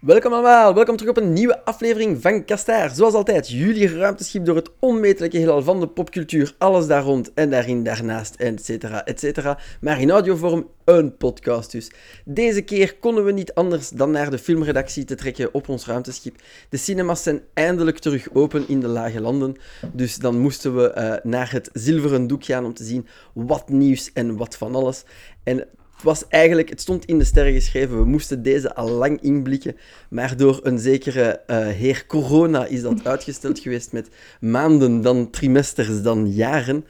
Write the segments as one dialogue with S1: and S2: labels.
S1: Welkom allemaal, welkom terug op een nieuwe aflevering van Kastaar. Zoals altijd, jullie ruimteschip door het onmetelijke heelal van de popcultuur, alles daar rond en daarin, daarnaast, et cetera, et cetera. Maar in audiovorm een podcast dus. Deze keer konden we niet anders dan naar de filmredactie te trekken op ons ruimteschip. De cinemas zijn eindelijk terug open in de lage landen, dus dan moesten we uh, naar het zilveren doek gaan om te zien wat nieuws en wat van alles. En was eigenlijk, het stond in de sterren geschreven, we moesten deze al lang inblikken, maar door een zekere uh, heer corona is dat uitgesteld geweest met maanden, dan trimesters, dan jaren.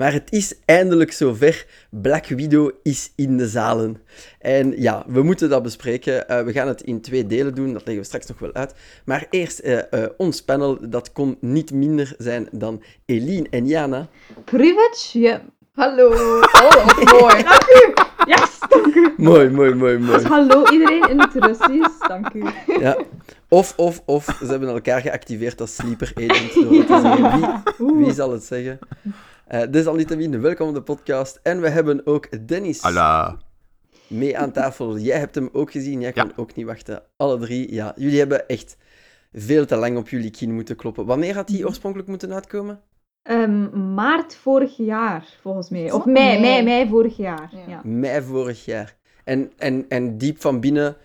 S1: Maar het is eindelijk zover. Black Widow is in de zalen. En ja, we moeten dat bespreken. Uh, we gaan het in twee delen doen, dat leggen we straks nog wel uit. Maar eerst uh, uh, ons panel, dat kon niet minder zijn dan Eline en Jana.
S2: Ja. Hallo. Oh, mooi. Dank u. Yes, dank u.
S1: Mooi, mooi, mooi, mooi.
S2: Dus hallo iedereen in het Russisch. Dank u.
S1: Ja. Of, of, of, ze hebben elkaar geactiveerd als sleeper agent. Door te zeggen. Wie, wie zal het zeggen? Uh, desalniettemin, welkom op de podcast. En we hebben ook Dennis.
S3: Hallo.
S1: Mee aan tafel. Jij hebt hem ook gezien, jij kan
S3: Ja.
S1: ook niet wachten. Alle drie, ja. Jullie hebben echt veel te lang op jullie kin moeten kloppen. Wanneer had die oorspronkelijk moeten uitkomen?
S2: Ehm, maart vorig jaar, volgens mij. Of mei,
S4: Nee.
S2: mei, mei vorig jaar.
S4: Ja.
S2: Ja.
S1: Mei vorig jaar. En, en, en diep van binnen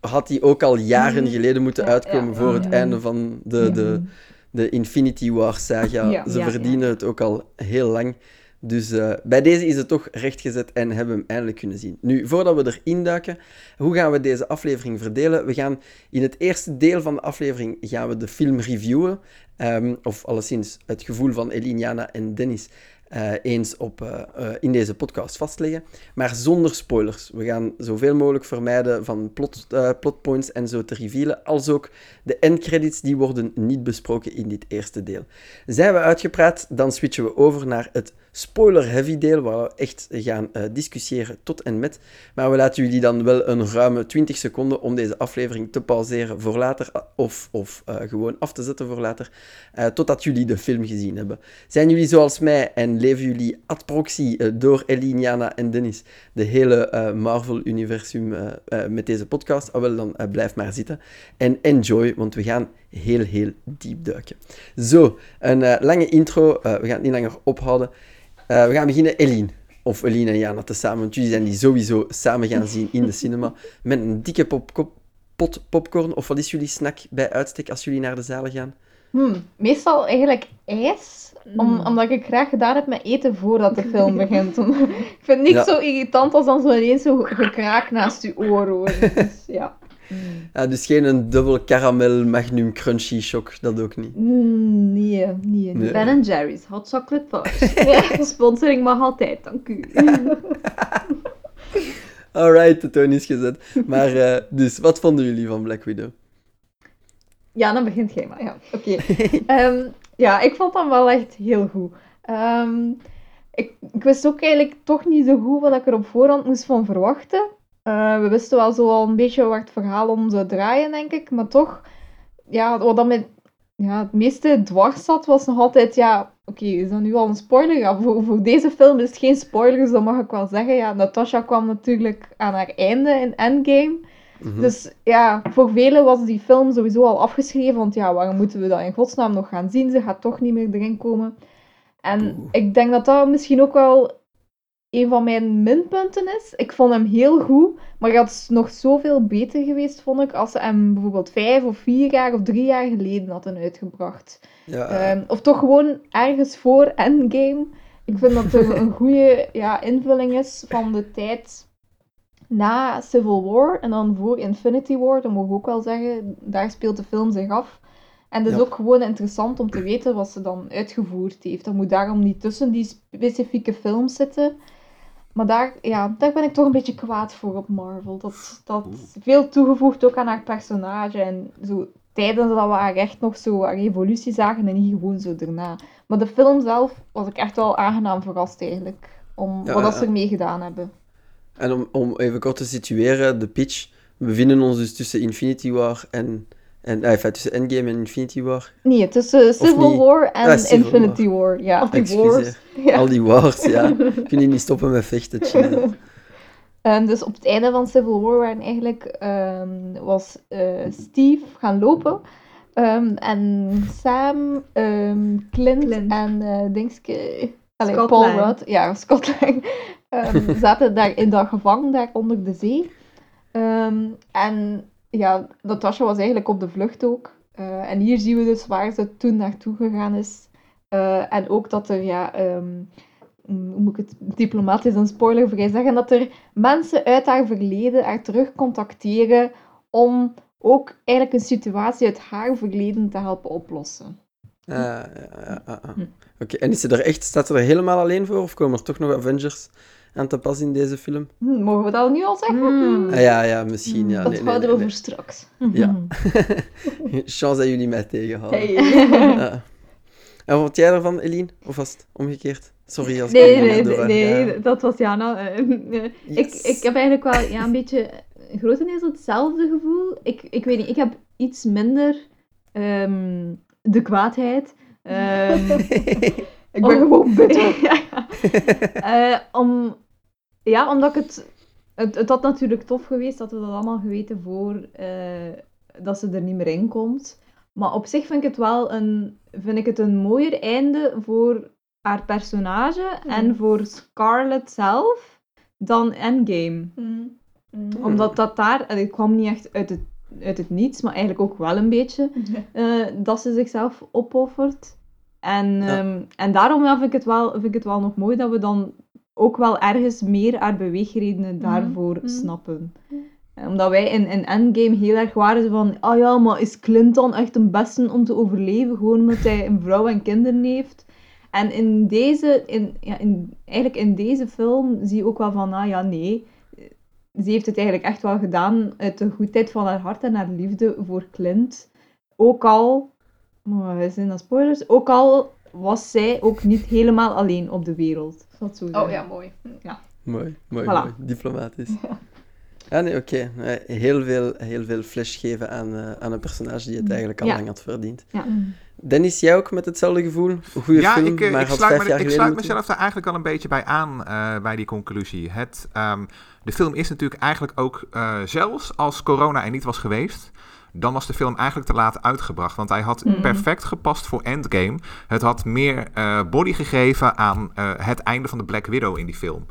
S1: had die ook al jaren geleden moeten
S4: Ja,
S1: uitkomen
S4: ja.
S1: voor het
S2: Mhm.
S1: einde van de, de, de Infinity War saga.
S2: Ja,
S1: Ze
S2: ja,
S1: verdienen het ook al heel lang. Dus eh, bij deze is het toch rechtgezet en hebben we hem eindelijk kunnen zien. Nu, voordat we erin duiken, hoe gaan we deze aflevering verdelen? We gaan in het eerste deel van de aflevering gaan we de film reviewen. Ehm, of alleszins het gevoel van Eliniana en Dennis eh, eens op, eh, in deze podcast vastleggen. Maar zonder spoilers. We gaan zoveel mogelijk vermijden van plot, plotpoints en zo te revealen. Als ook de endcredits, die worden niet besproken in dit eerste deel. Zijn we uitgepraat, dan switchen we over naar het spoiler-heavy deel, waar we echt gaan eh, discussiëren tot en met. Maar we laten jullie dan wel een ruime 20 seconden om deze aflevering te pauzeren voor later, eh, of, of eh, gewoon af te zetten voor later, eh, totdat jullie de film gezien hebben. Zijn jullie zoals mij en leven jullie ad proxy door Eliniana en Dennis de hele Marvel-universum met deze podcast? Ah, wel, dan blijf maar zitten en enjoy, want we gaan heel, heel diep duiken. Zo, een lange intro. We gaan het niet langer ophouden. Eh, we gaan beginnen, Eline. Of Eline en Jana tezamen, want jullie zijn die sowieso samen gaan zien in de cinema. Met een dikke pop pot popcorn. Of wat is jullie snack bij uitstek als jullie naar de zalen gaan?
S2: Hmm, meestal eigenlijk ijs, om,
S4: Mm.
S2: omdat ik graag gedaan heb met eten voordat de film begint. ik vind het niet
S1: Ja.
S2: zo irritant als dan zo ineens zo gekraak naast je oor horen. Dus, ja.
S1: Ja, dus geen een dubbel caramel magnum crunchy shock, dat ook niet.
S2: Mm, nee, nee.
S1: Nee.
S2: Ben Jerry's, hot chocolate bars. ja, sponsoring mag altijd, dank u.
S1: Alright, de toon is gezet. Maar eh, dus, wat vonden jullie van Black Widow?
S2: Ja, dan begint jij maar. Ja, oké. Ehm, ja, ik vond dat wel echt heel goed. Ehm, ik, ik wist ook eigenlijk toch niet zo goed wat ik er op voorhand moest van verwachten. Eh, we wisten wel zo al een beetje waar het verhaal om zou draaien, denk ik. Maar toch, ja, wat dat met ja, het meeste dwars zat, was nog altijd, ja, oké, is dat nu al een spoiler? Ja, voor, voor deze film is het geen spoiler, dus dat mag ik wel zeggen. Ja, Natasha kwam natuurlijk aan haar einde in Endgame.
S1: Mhm.
S2: Dus ja, voor velen was die film sowieso al afgeschreven, want ja, waarom moeten we dat in godsnaam nog gaan zien? Ze gaat toch niet meer erin komen. En ik denk dat dat misschien ook wel een van mijn minpunten is. Ik vond hem heel goed, maar het had nog zoveel beter geweest, vond ik, als ze hem bijvoorbeeld vijf of vier jaar of drie jaar geleden hadden uitgebracht.
S1: ja,
S2: Ehm, of toch gewoon ergens voor Endgame. Ik vind dat het een goede ja, invulling is van de tijd na Civil War en dan voor Infinity War, dat mogen we ook wel zeggen. Daar speelt de film zich af. En het is
S1: Ja.
S2: ook gewoon interessant om te weten wat ze dan uitgevoerd heeft. Dat moet daarom niet tussen die specifieke films zitten. Maar daar, ja, daar ben ik toch een beetje kwaad voor op Marvel. Dat, dat veel toegevoegd ook aan haar personage. En zo tijdens dat we haar echt nog zo haar evolutie zagen en niet gewoon zo daarna. Maar de film zelf was ik echt wel aangenaam verrast eigenlijk. Om
S1: Ja,
S2: wat dat ze ermee gedaan hebben.
S1: En om, om even kort te situeren, de pitch. We bevinden ons dus tussen Infinity War en... en eh, enfin, tussen Endgame en Infinity War.
S2: Nee, tussen Civil
S1: niet.
S2: War en
S1: Ah, Civil
S2: Infinity War. Ja.
S4: Of die
S1: Excuseer.
S4: wars.
S2: Ja.
S1: Al die wars, ja. Kun je niet stoppen met vechten.
S2: Ehm, dus op het einde van Civil War waren eigenlijk, ehm, was eh, Steve gaan lopen. Ehm, en Sam, ehm, Clint,
S3: Clint.
S2: en eh Dingske, allee, Paul. Rudd, ja, Scott Lang, ehm, zaten daar in dat gevangen daar onder de zee. Ehm, en ja, Natasha was eigenlijk op de vlucht ook. Eh, en hier zien we dus waar ze toen naartoe gegaan is. Eh, en ook dat er, ja, ehm, mm, hoe moet ik het diplomatisch en spoilervrij zeggen, dat er mensen uit haar verleden haar terug contacteren om ook eigenlijk een situatie uit haar verleden te helpen oplossen.
S1: Ah. Oké, en is ze er echt, staat ze er helemaal alleen voor? Of komen er toch nog Avengers aan te pas in deze film?
S2: Hm, mogen we dat nu al zeggen?
S3: Hmm.
S1: Ah, ja, ja, misschien. Ja,
S2: dat
S1: nee, nee,
S2: houden
S1: nee,
S2: we
S1: nee.
S2: voor straks.
S1: Ja. Chance dat jullie mij tegenhouden.
S2: Hey.
S1: Ja. En wat vond jij ervan, Eline? Of was het omgekeerd? Sorry als ik
S3: Nee,
S1: jullie
S3: nee,
S1: door-
S3: nee,
S1: ja.
S3: nee, dat was Jana. Eh, eh, ik,
S1: Yes.
S3: ik heb eigenlijk wel ja, een beetje grotendeels hetzelfde gevoel. Ik, ik weet niet, ik heb iets minder ehm, de kwaadheid. Ehm,
S2: Ik ben gewoon bitter.
S3: ja. Eh, om, ja, omdat ik het, het... Het had natuurlijk tof geweest dat we dat allemaal geweten voor eh, dat ze er niet meer in komt. Maar op zich vind ik het wel een, vind ik het een mooier einde voor haar personage en voor Scarlett zelf dan Endgame.
S2: Mm. Mm.
S3: Omdat dat daar, en het kwam niet echt uit het, uit het niets, maar eigenlijk ook wel een beetje, eh, dat ze zichzelf opoffert. En,
S1: Ja.
S3: ehm, en daarom ja, vind, ik het wel, vind ik het wel nog mooi dat we dan ook wel ergens meer haar beweegredenen daarvoor
S2: Mhm.
S3: snappen. Eh, Omdat wij in, in Endgame heel erg waren van, ah ja, maar is Clinton echt een beste om te overleven, gewoon omdat hij een vrouw en kinderen heeft? En in deze, in, ja, in, eigenlijk in deze film zie je ook wel van, ah ja, nee, ze heeft het eigenlijk echt wel gedaan uit de goedheid van haar hart en haar liefde voor Clint. Ook al, oh, zijn dat spoilers? Ook al was zij ook niet helemaal alleen op de wereld. het zo
S2: Oh ja, mooi.
S1: Mooi, mooi,
S3: Voilà.
S1: mooi. Diplomatisch. Ja, nee, oké. Eh, Heel, veel, heel veel flash geven aan, eh, aan een personage die het eigenlijk al
S3: Ja.
S1: lang had verdiend.
S3: Ja.
S1: Dennis, jij ook met hetzelfde gevoel? Goede
S4: ja,
S1: film,
S4: ik, eh,
S1: maar
S4: ik sluit,
S1: vijf jaar
S4: ik sluit mezelf daar eigenlijk al een beetje bij aan, eh, bij die conclusie. Het, ehm, de film is natuurlijk eigenlijk ook, eh, zelfs als corona er niet was geweest, dan was de film eigenlijk te laat uitgebracht. Want hij had
S2: Mhm.
S4: perfect gepast voor Endgame. Het had meer eh, body gegeven aan eh, het einde van de Black Widow in die film.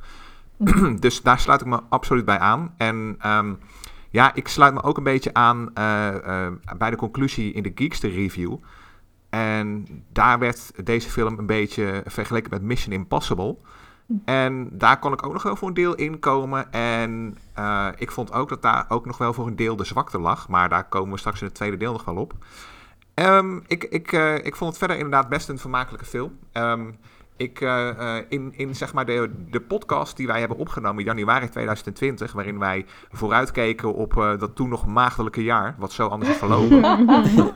S4: dus daar sluit ik me absoluut bij aan. En ehm, ja, ik sluit me ook een beetje aan eh, bij de conclusie in de Geekster review. En daar werd deze film een beetje vergeleken met Mission Impossible. En daar kon ik ook nog wel voor een deel in komen. En eh, ik vond ook dat daar ook nog wel voor een deel de zwakte lag. Maar daar komen we straks in het tweede deel nog wel op. Ehm, ik, ik, eh, ik vond het verder inderdaad best een vermakelijke film. Ehm, ik, eh, eh, in, in zeg maar de, de podcast die wij hebben opgenomen in januari 2020, waarin wij vooruitkeken op eh, dat toen nog maagdelijke jaar, wat zo anders is verlopen.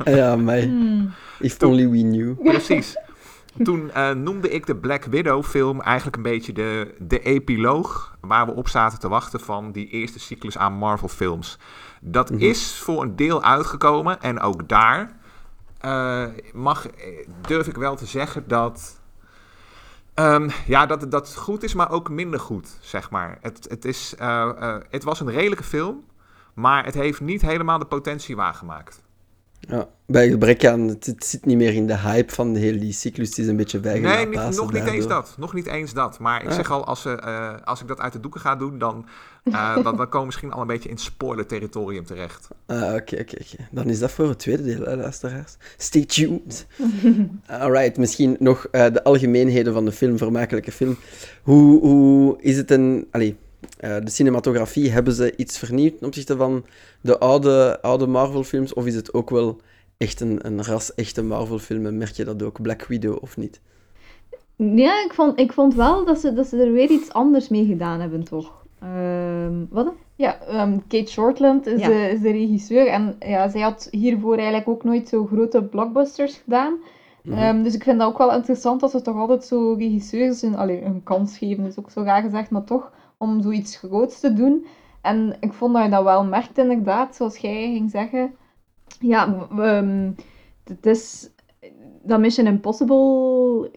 S1: Ja, mij.
S2: Hmm.
S1: If only we knew.
S4: Precies. Toen eh, noemde ik de Black Widow film eigenlijk een beetje de, de epiloog waar we op zaten te wachten van die eerste cyclus aan Marvel films. Dat
S1: Mhm.
S4: is voor een deel uitgekomen en ook daar eh, mag, eh, durf ik wel te zeggen dat, ehm, ja, dat, dat goed is, maar ook minder goed, zeg maar. Het, het, is, het was een redelijke film, maar het heeft niet helemaal de potentie waargemaakt.
S1: Ja, bij gebrek aan, het, het zit niet meer in de hype van de hele die cyclus, het is een beetje
S4: Nee,
S1: bijgelaten.
S4: niet, nog niet eens dat. Nog niet eens dat. Maar ik
S1: Ah.
S4: zeg al, als, ze, eh, als ik dat uit de doeken ga doen, dan, eh, dan, dan komen we misschien al een beetje in spoiler-territorium terecht.
S1: Ah, oké, oké, oké. Dan is dat voor het tweede deel, hè, luisteraars. Stay tuned. Alright, misschien nog eh, de algemeenheden van de film, vermakelijke film. Hoe, hoe is het een... Allee, eh, de cinematografie, hebben ze iets vernieuwd ten opzichte van de oude, oude Marvel-films? Of is het ook wel echt een, een ras-echte Marvel-film en merk je dat ook, Black Widow of niet?
S3: Ja, ik vond, ik vond wel dat ze, dat ze er weer iets anders mee gedaan hebben, toch? Ehm, wat? dan?
S2: Ja, ehm, Kate Shortland is,
S3: Ja.
S2: de, is de regisseur. En ja, zij had hiervoor eigenlijk ook nooit zo grote blockbusters gedaan.
S1: Mhm.
S2: Ehm, dus ik vind dat ook wel interessant dat ze toch altijd zo regisseurs een, allee, een kans geven, is ook zo graag gezegd, maar toch om zoiets groots te doen. En ik vond dat je dat wel merkt inderdaad, zoals jij ging zeggen. Ja, ehm, het is... Dat Mission Impossible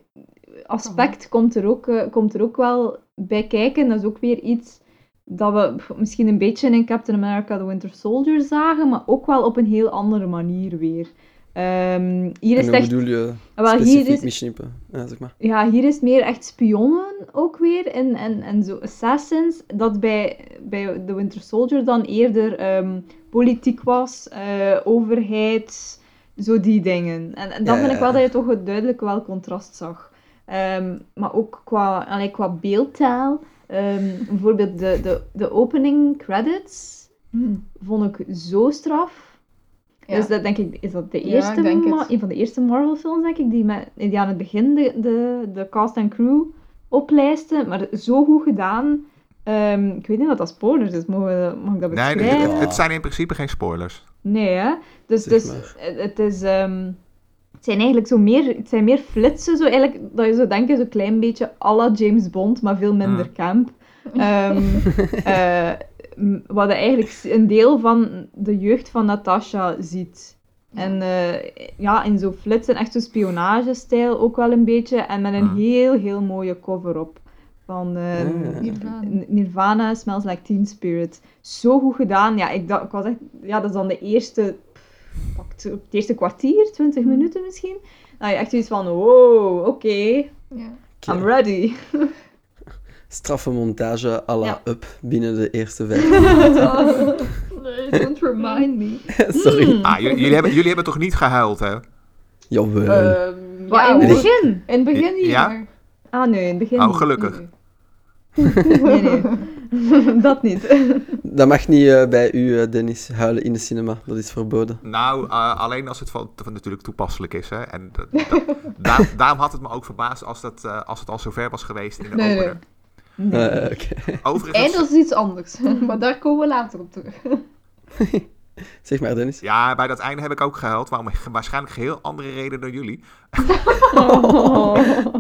S2: aspect komt, er ook, eh, komt er ook wel bij kijken. Dat is ook weer iets
S3: dat we misschien een beetje in Captain America The Winter Soldier zagen, maar ook wel op een heel andere manier weer. Ehm, hier is
S1: En
S3: het
S1: hoe
S3: echt
S1: bedoel je
S3: wel, hier
S1: specifiek
S3: is-
S1: Impossible? Ja, zeg maar.
S3: ja, hier is meer echt spionnen ook weer en, en, en zo assassins. Dat bij, bij The Winter Soldier dan eerder ehm, politiek was, eh, overheid, zo die dingen. En, en dan
S1: Ja,
S3: vind ik wel dat je toch een duidelijk wel contrast zag. Ehm, maar ook qua, allee, qua beeldtaal. Ehm, bijvoorbeeld de, de, de opening credits
S2: Hmm.
S3: vond ik zo straf.
S2: Ja.
S3: Dus dat denk ik, is dat de eerste, een van de eerste Marvel films, denk ik, die, met, die aan het begin de, de, de cast en crew oplijsten. Maar zo goed gedaan. Ehm, ik weet niet wat dat spoilers is, mogen mag ik dat
S4: Nee,
S3: beschrijven?
S4: het, het zijn in principe geen spoilers.
S3: Nee, hè? Dus, dus het, het is... ehm, het zijn eigenlijk zo meer, het zijn meer flitsen, zo eigenlijk, dat je zou denken, zo'n klein beetje à la James Bond, maar veel minder
S4: Hmm.
S3: camp. Ehm, eh, wat je eigenlijk een deel van de jeugd van Natasha ziet. En eh, ja, in zo'n flitsen, echt zo'n spionagestijl ook wel een beetje. En met een
S4: Hmm.
S3: heel, heel mooie cover op. Van
S1: Ah.
S2: Nirvana.
S3: Nirvana, Smells Like Teen Spirit. Zo goed gedaan. Ja, ik, dacht, ik was echt... Ja, dat is dan de eerste... pff, het, eerste kwartier, 20
S2: Hmm.
S3: minuten misschien. Dat je echt iets van, wow, oké,
S2: Ja.
S1: Oké.
S3: I'm ready.
S1: Straffe montage à la
S3: Ja.
S1: Up binnen de eerste vijf.
S2: nee, don't remind me.
S1: Sorry.
S3: Hmm.
S4: Ah, jullie, hebben, jullie hebben toch niet gehuild, hè?
S1: Jawel.
S2: Ehm, ja,
S3: in het begin?
S2: In het begin niet,
S4: Ja?
S2: maar...
S3: Ah, nee, in het begin
S4: Oh,
S3: niet.
S4: gelukkig.
S3: Nee, nee. dat niet.
S1: Dat mag niet eh, bij u, eh, Dennis, huilen in de cinema. Dat is verboden.
S4: Nou, eh, alleen als het van, van natuurlijk toepasselijk is. Hè? En dat- dat- daar- daarom had het me ook verbaasd als, dat, als het al zover was geweest in de
S2: Nee,
S4: opener.
S3: Nee.
S1: Eh.
S4: Overigens,
S2: En dat is iets anders. maar daar komen we later op terug.
S1: Zeg maar, Dennis.
S4: ja, bij dat einde heb ik ook gehuild, maar om waarschijnlijk geheel andere reden dan jullie.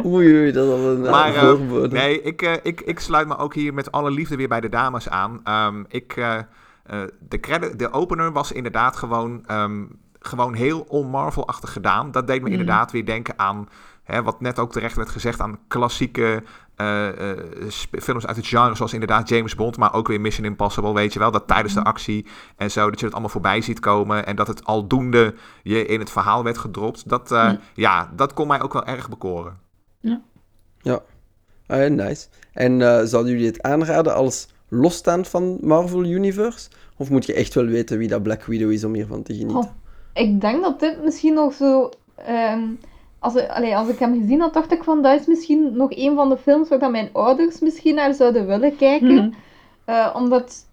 S1: Oei, oei, dat al een eh,
S4: Maar, eh. Nee, ik, eh, ik, ik sluit me ook hier met alle liefde weer bij de dames aan. Ehm, ik, eh, eh, de, credit, de opener was inderdaad gewoon, ehm, gewoon heel on-Marvel-achtig gedaan. Dat deed me
S3: Mm.
S4: inderdaad weer denken aan, hè, wat net ook terecht werd gezegd, aan klassieke eh, eh, films uit het genre, zoals inderdaad James Bond, maar ook weer Mission Impossible, weet je wel. Dat tijdens de actie en zo, dat je het allemaal voorbij ziet komen en dat het aldoende je in het verhaal werd gedropt. Dat, eh,
S3: Mm.
S4: ja, dat kon mij ook wel erg bekoren.
S1: Ah, nice. En eh, zouden jullie het aanraden als losstaand van Marvel Universe? Of moet je echt wel weten wie dat Black Widow is om hiervan te genieten?
S2: Oh, ik denk dat dit misschien nog zo... ehm, als, allee, als ik hem gezien had, dacht ik van... Dat is misschien nog een van de films waar dat mijn ouders misschien naar zouden willen kijken.
S3: Mhm.
S2: Eh, omdat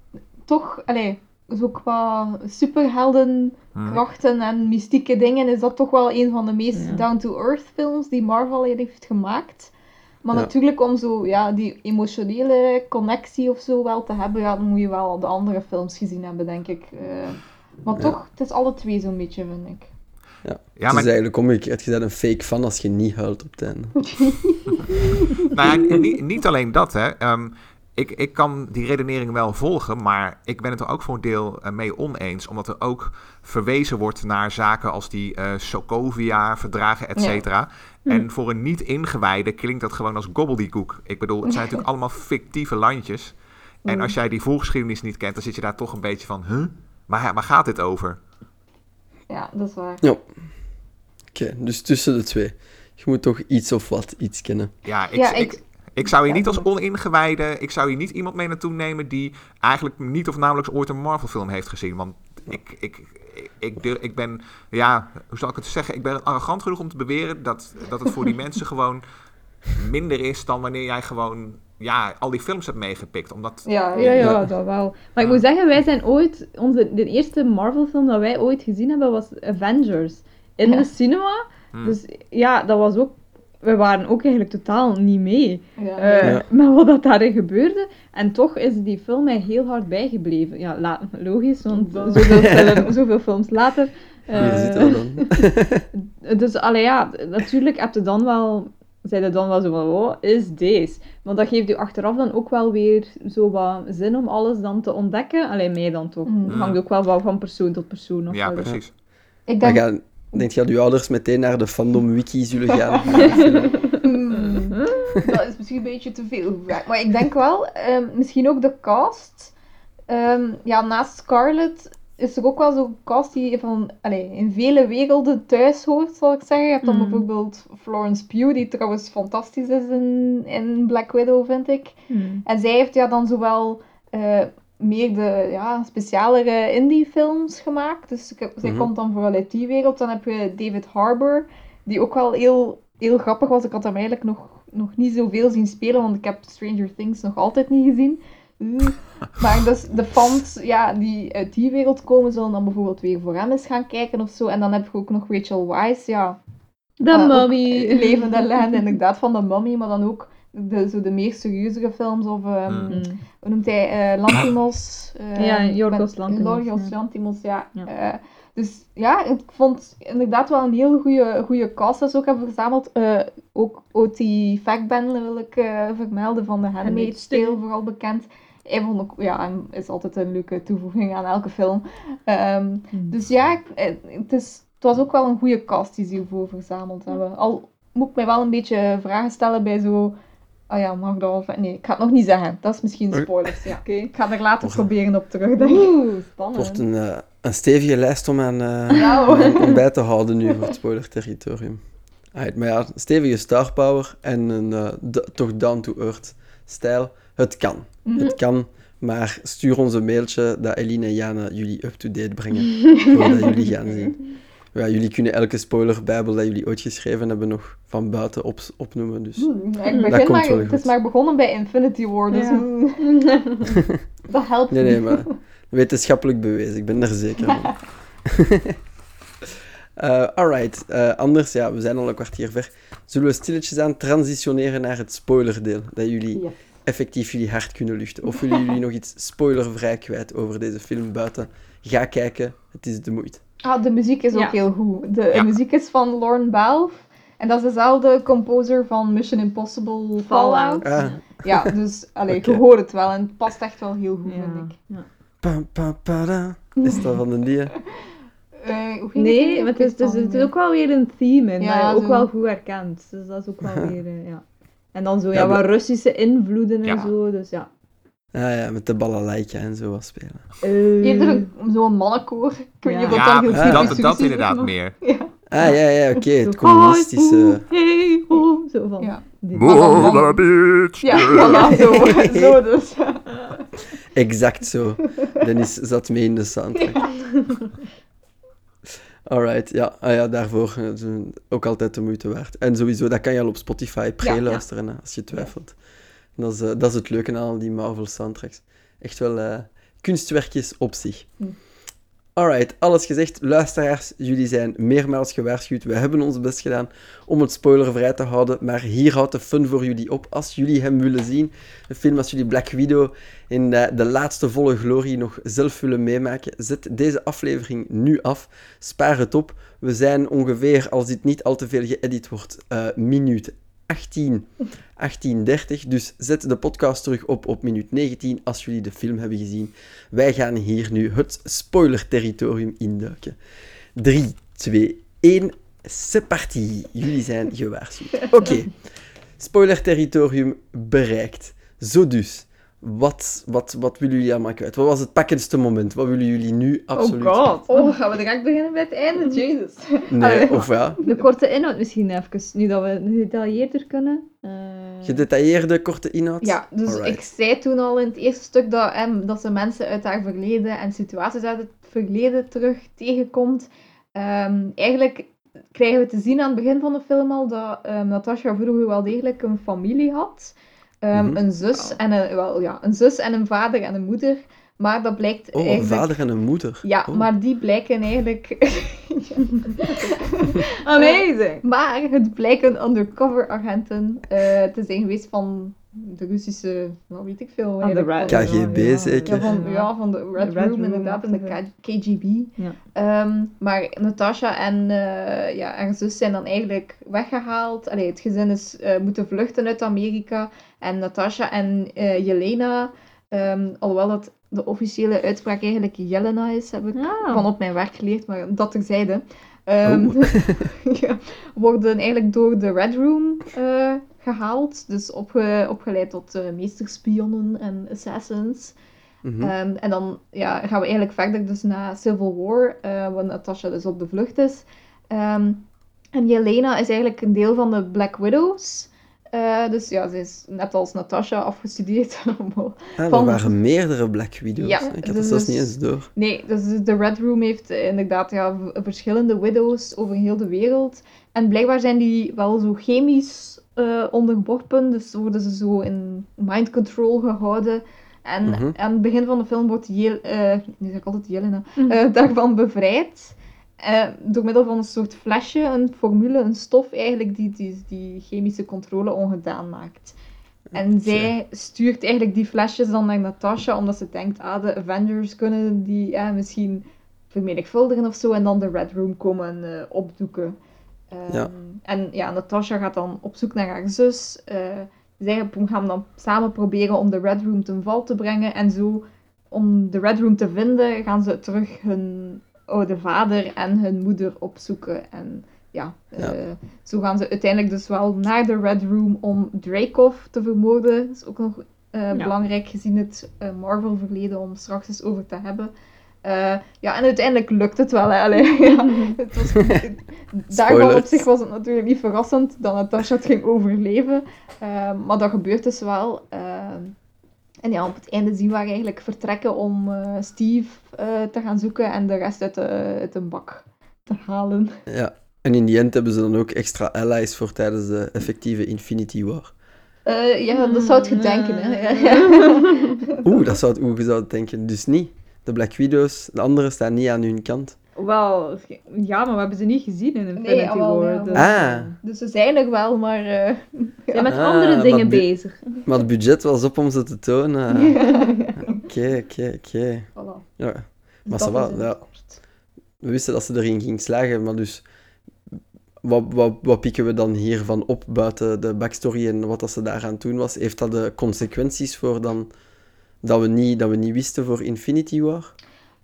S2: toch... Allee, zo qua superhelden
S4: Hm.
S2: krachten en mystieke dingen is dat toch wel een van de meest
S3: Ja.
S2: down-to-earth films die Marvel heeft gemaakt. Maar
S1: Ja.
S2: natuurlijk om zo, ja, die emotionele connectie of zo wel te hebben, ja, dan moet je wel de andere films gezien hebben, denk ik. Eh, maar
S1: Ja.
S2: toch, het is alle twee zo'n beetje, vind ik.
S4: Ja,
S1: het
S4: maar
S1: is eigenlijk omgekeerd. Je bent een fake fan als je niet huilt op het einde.
S4: Nou ja, niet, niet alleen dat, hè. Ehm, ik, ik kan die redenering wel volgen, maar ik ben het er ook voor een deel eh, mee oneens. Omdat er ook verwezen wordt naar zaken als die eh Sokovia-verdragen, et
S2: Ja.
S4: cetera. En voor een niet-ingewijde klinkt dat gewoon als gobbledygook. Ik bedoel, het zijn natuurlijk allemaal fictieve landjes. En
S2: Mm.
S4: als jij die voorgeschiedenis niet kent, dan zit je daar toch een beetje van... Huh? Maar waar gaat dit over?
S2: Ja, dat is waar.
S1: Oké, dus tussen de twee. Je moet toch iets of wat iets kennen.
S4: Ja, ik,
S2: Ja,
S4: ik,
S2: ik-
S4: ik, zou hier
S2: Ja,
S4: niet als oningewijde... Ik zou hier niet iemand mee naartoe nemen die eigenlijk niet of nauwelijks ooit een Marvel-film heeft gezien. Want ik, ik, ik, ik ben... Ja, hoe zal ik het zeggen? Ik ben arrogant genoeg om te beweren dat, dat het voor die mensen gewoon minder is dan wanneer jij gewoon... Ja, al die films hebt meegepikt. Omdat...
S2: Ja,
S3: Ja, ja,
S1: Ja.
S3: dat wel. Maar ik moet zeggen, wij zijn ooit... Onze, de eerste Marvel-film dat wij ooit gezien hebben was Avengers. In
S2: Ja.
S3: de cinema.
S4: Hmm.
S3: Dus ja, dat was ook... We waren ook eigenlijk totaal niet mee
S2: ja.
S3: eh,
S1: Ja.
S3: met wat dat daarin gebeurde. En toch is die film mij heel hard bijgebleven. Ja, la- logisch, want zoveel, film- zoveel films later. Eh,
S1: we dan.
S3: dus allee, ja, natuurlijk heb je dan wel, zei dan wel zo van, oh, is deze? Want dat geeft je achteraf dan ook wel weer zo wat zin om alles dan te ontdekken. Alleen mij dan toch.
S2: Mm.
S3: Het hangt ook wel van, van persoon tot persoon. Of
S4: Ja,
S3: wel.
S4: precies.
S2: Ik denk,
S1: gaan, denk je dat uw ouders meteen naar de fandom wiki zullen gaan?
S2: Hmm, dat is misschien een beetje te veel gevraagd. Maar ik denk wel, ehm, misschien ook de cast. Ehm, ja, naast Scarlett is er ook wel zo'n cast die van, allez, in vele werelden thuis hoort, zal ik zeggen. Je hebt dan
S3: Mm.
S2: bijvoorbeeld Florence Pugh, die trouwens fantastisch is in, in Black Widow, vind ik.
S3: Hmm.
S2: En zij heeft ja dan zowel eh, meer de ja, specialere indie-films gemaakt. Dus ik zij
S1: Mhm.
S2: komt dan vooral uit die wereld. Dan heb je David Harbour, die ook wel heel, heel grappig was. Ik had hem eigenlijk nog, nog niet zoveel zien spelen, want ik heb Stranger Things nog altijd niet gezien. Uh. Maar dus de fans ja, die uit die wereld komen, zullen dan bijvoorbeeld weer voor hem eens gaan kijken of zo. En dan heb je ook nog Rachel Weisz, ja,
S3: De
S2: ook
S3: mommy.
S2: Levende legende, inderdaad, van de Mummy, maar dan ook de, zo de meer serieuzere films. Of, ehm,
S4: Mm.
S3: Hmm.
S2: hoe noemt hij? eh Lantimos. eh,
S3: Ja, Yorgos
S2: met-
S3: Lanthimos,
S2: Yorgos
S3: ja.
S2: Lanthimos, ja.
S3: Ja.
S2: Eh, dus ja, ik vond inderdaad wel een heel goede, goede cast dat ze ook hebben verzameld. Eh, ook O.T. Fackben wil ik vermelden, van de Handmaid's Tale. vooral bekend. Hij vond ook, ja, is altijd een leuke toevoeging aan elke film. Ehm,
S3: Hmm.
S2: dus ja, ik- eh, het, is, het was ook wel een goede cast die ze hiervoor verzameld hebben. Al moet ik mij wel een beetje vragen stellen bij zo... Oh ja, mag dat wel... Nee, ik ga het nog niet zeggen. Dat is misschien spoilers, ja.
S3: Oké.
S2: Ik ga er later
S1: Och.
S2: proberen op terugdenken.
S3: Oeh,
S1: Het
S3: spannend.
S1: wordt een, eh, een stevige lijst om aan, eh, om- bij te houden nu voor het spoiler-territorium. Alright, maar ja, stevige star power en een eh, toch down-to-earth stijl. Het kan.
S2: Mhm.
S1: Het kan, maar stuur ons een mailtje dat Eline en Jana jullie up-to-date brengen voordat jullie gaan zien. Ja, jullie kunnen elke spoilerbijbel dat jullie ooit geschreven hebben nog van buiten op, opnoemen. Dus.
S2: Ik
S1: Dat
S2: begin
S1: komt
S2: maar,
S1: wel
S2: het
S1: goed.
S2: is maar begonnen bij Infinity War, dus
S3: Ja.
S2: hmm, dat helpt
S1: Nee, nee,
S2: niet.
S1: maar wetenschappelijk bewezen. Ik ben er zeker van. Eh alright, eh, anders, ja, we zijn al een kwartier ver. Zullen we stilletjes aan transitioneren naar het spoilerdeel? Dat jullie. Effectief jullie hart kunnen luchten. Of willen jullie nog iets spoilervrij kwijt over deze film buiten? Ga kijken, het is de moeite.
S2: Ah, de muziek is ook heel goed. De
S4: Ja.
S2: muziek is van Lorne Balfe. En dat is dezelfde composer van Mission Impossible Fallout.
S1: Ah.
S2: Ja, dus allee,
S1: Oké.
S2: je hoort het wel en het past echt wel heel goed,
S3: Ja.
S2: vind ik.
S3: Ja.
S1: Pa, pa, pa, da. Is dat van de die?
S2: Eh,
S3: Nee,
S2: het
S3: maar het is, dus, het is ook wel weer een theme in,
S2: Ja,
S3: dat je ook
S2: zo.
S3: wel goed herkent. Dus dat is ook wel weer, eh, ja. En dan zo, ja,
S1: Ja,
S3: wat Russische invloeden en
S4: Ja.
S3: zo, dus ja.
S1: Ah ja, met de balalaika en zo wat spelen.
S3: Eh,
S2: Eerder een- zo'n mannenkoor. Ik weet niet
S3: Ja.
S4: Ja,
S2: dan
S1: Ja.
S4: dat, dat inderdaad
S2: maar-
S4: meer.
S1: Ah ja, ja, oké, het
S3: zo,
S1: communistische...
S3: hey, ho, zo van.
S2: Ja.
S4: bitch!
S2: Ja, voilà, zo, zo dus.
S1: Exact zo. Dennis zat mee in de soundtrack. Alright, ja. Ah, ja, daarvoor eh, ook altijd de moeite waard. En sowieso, dat kan je al op Spotify pre-luisteren, als je twijfelt. Dat is, eh, dat is het leuke aan al die Marvel soundtracks. Echt wel eh, kunstwerkjes op zich.
S2: Hm.
S1: Alright, alles gezegd. Luisteraars, jullie zijn meermaals gewaarschuwd. We hebben ons best gedaan om het spoilervrij te houden, maar hier houdt de fun voor jullie op. Als jullie hem willen zien, een film als jullie Black Widow in de, de laatste volle glorie nog zelf willen meemaken, zet deze aflevering nu af. Spaar het op. We zijn ongeveer, als dit niet al te veel geëdit wordt, eh minuut 18, 18.30. Dus zet de podcast terug op op minuut 19 als jullie de film hebben gezien. Wij gaan hier nu het spoiler-territorium induiken. 3, 2, 1, c'est parti. Jullie zijn gewaarschuwd. Oké, spoiler-territorium bereikt. Zo dus. Wat, wat, wat willen jullie allemaal kwijt? Wat was het pakkendste moment? Wat willen jullie nu absoluut?
S3: Oh god.
S2: Oh, gaan we direct beginnen bij het einde? Jezus.
S1: Nee, of ja,
S3: De korte inhoud misschien even, nu dat we gedetailleerder kunnen. Eh,
S1: gedetailleerde korte inhoud?
S2: Ja, dus
S1: Alright.
S2: ik zei toen al in het eerste stuk dat, dat ze mensen uit haar verleden en situaties uit het verleden terug tegenkomt. Ehm, eigenlijk krijgen we te zien aan het begin van de film al dat ehm, Natasha vroeger wel degelijk een familie had. Ehm,
S1: Mhm.
S2: Een zus en een, wel, ja, een zus en een vader en een moeder. Maar dat blijkt
S1: Oh, een
S2: eigenlijk...
S1: vader en een moeder.
S2: Ja,
S1: Oh.
S2: maar die blijken eigenlijk...
S3: Amazing!
S2: Maar het blijken undercover agenten eh, te zijn geweest van de Russische, nou weet ik veel.
S3: Van de
S2: eigenlijk,
S3: Red-
S2: van-
S1: KGB
S3: ja,
S1: zeker?
S2: Ja, van,
S3: Ja.
S2: van de Red,
S3: De Red
S2: Room,
S3: Room
S2: inderdaad, en de KGB.
S3: Ja.
S2: Ehm, maar Natasha en eh, ja, haar zus zijn dan eigenlijk weggehaald. Allee, het gezin is eh, moeten vluchten uit Amerika. En Natasha en eh, Jelena, ehm, alhoewel dat de officiële uitspraak eigenlijk Jelena is, heb ik
S3: Ah.
S2: van op mijn werk geleerd, maar dat terzijde. Ehm, ja, worden eigenlijk door de Red Room eh, gehaald. Dus opge- opgeleid tot eh, meesterspionnen en assassins.
S1: Mhm.
S2: Ehm, en dan ja, gaan we eigenlijk verder dus naar Civil War, eh waar Natasha dus op de vlucht is. Ehm, en Yelena is eigenlijk een deel van de Black Widows. Eh, dus ja, ze is net als Natasha afgestudeerd.
S1: Ah, er
S2: van-
S1: waren meerdere Black Widows.
S2: Ja,
S1: Ik had
S2: dus-
S1: dat zelfs
S2: dus-
S1: niet eens door.
S2: Nee, dus de Red Room heeft eh, inderdaad ja, verschillende widows over heel de wereld. En blijkbaar zijn die wel zo chemisch eh, onderworpen, dus worden ze zo in mind control gehouden. En
S1: Mhm.
S2: aan het begin van de film wordt Jel, eh nu zeg ik altijd Jelena,
S3: Mhm.
S2: eh, daarvan bevrijd. Eh, door middel van een soort flesje, een formule, een stof eigenlijk, die die, die chemische controle ongedaan maakt. En zij stuurt eigenlijk die flesjes dan naar Natasha, omdat ze denkt, ah, de Avengers kunnen die ja, misschien vermenigvuldigen of zo, en dan de Red Room komen eh, opdoeken. Ehm,
S1: Ja.
S2: En ja, Natasha gaat dan op zoek naar haar zus. eh, zij gaan dan samen proberen om de Red Room ten val te brengen. En zo, om de Red Room te vinden, gaan ze terug hun oude vader en hun moeder opzoeken. En ja,
S1: Ja.
S2: eh, zo gaan ze uiteindelijk dus wel naar de Red Room om Dreykov te vermoorden. Dat is ook nog eh, belangrijk gezien het eh, Marvel-verleden om straks eens over te hebben. Eh, ja, en uiteindelijk lukt het wel. Hè. Allee, ja, het was, daarvan op zich was het natuurlijk niet verrassend dat Natasha het ging overleven. Maar dat gebeurt dus wel. En ja, op het einde zien we haar eigenlijk vertrekken om eh, Steve eh, te gaan zoeken en de rest uit de, uit de bak te halen.
S1: Ja. En in die end hebben ze dan ook extra allies voor tijdens de effectieve Infinity War.
S2: Eh, ja, dat zou het gedenken. Hè. Ja,
S1: Oeh, dat zou het oeh, je zou het denken. Dus niet. De Black Widows, de anderen staan niet aan hun kant.
S3: Wel, ja, maar we hebben ze niet gezien in Infinity
S2: Nee,
S3: War.
S2: ja.
S3: dus,
S1: Ah.
S2: Dus ze zijn er wel, maar... eh,
S3: Ze zijn met
S1: Ah,
S3: andere dingen bezig.
S1: Maar het budget was op om ze te tonen. Oké, oké, oké.
S2: voilà.
S1: Ja.
S2: Dus
S1: Maar
S2: dat
S1: ça va, ja. We wisten dat ze erin ging slagen, maar dus... Wat, wat, wat pikken we dan hiervan op buiten de backstory en wat dat ze daaraan doen was? Heeft dat de consequenties voor dan dat we niet, dat we niet wisten voor Infinity War?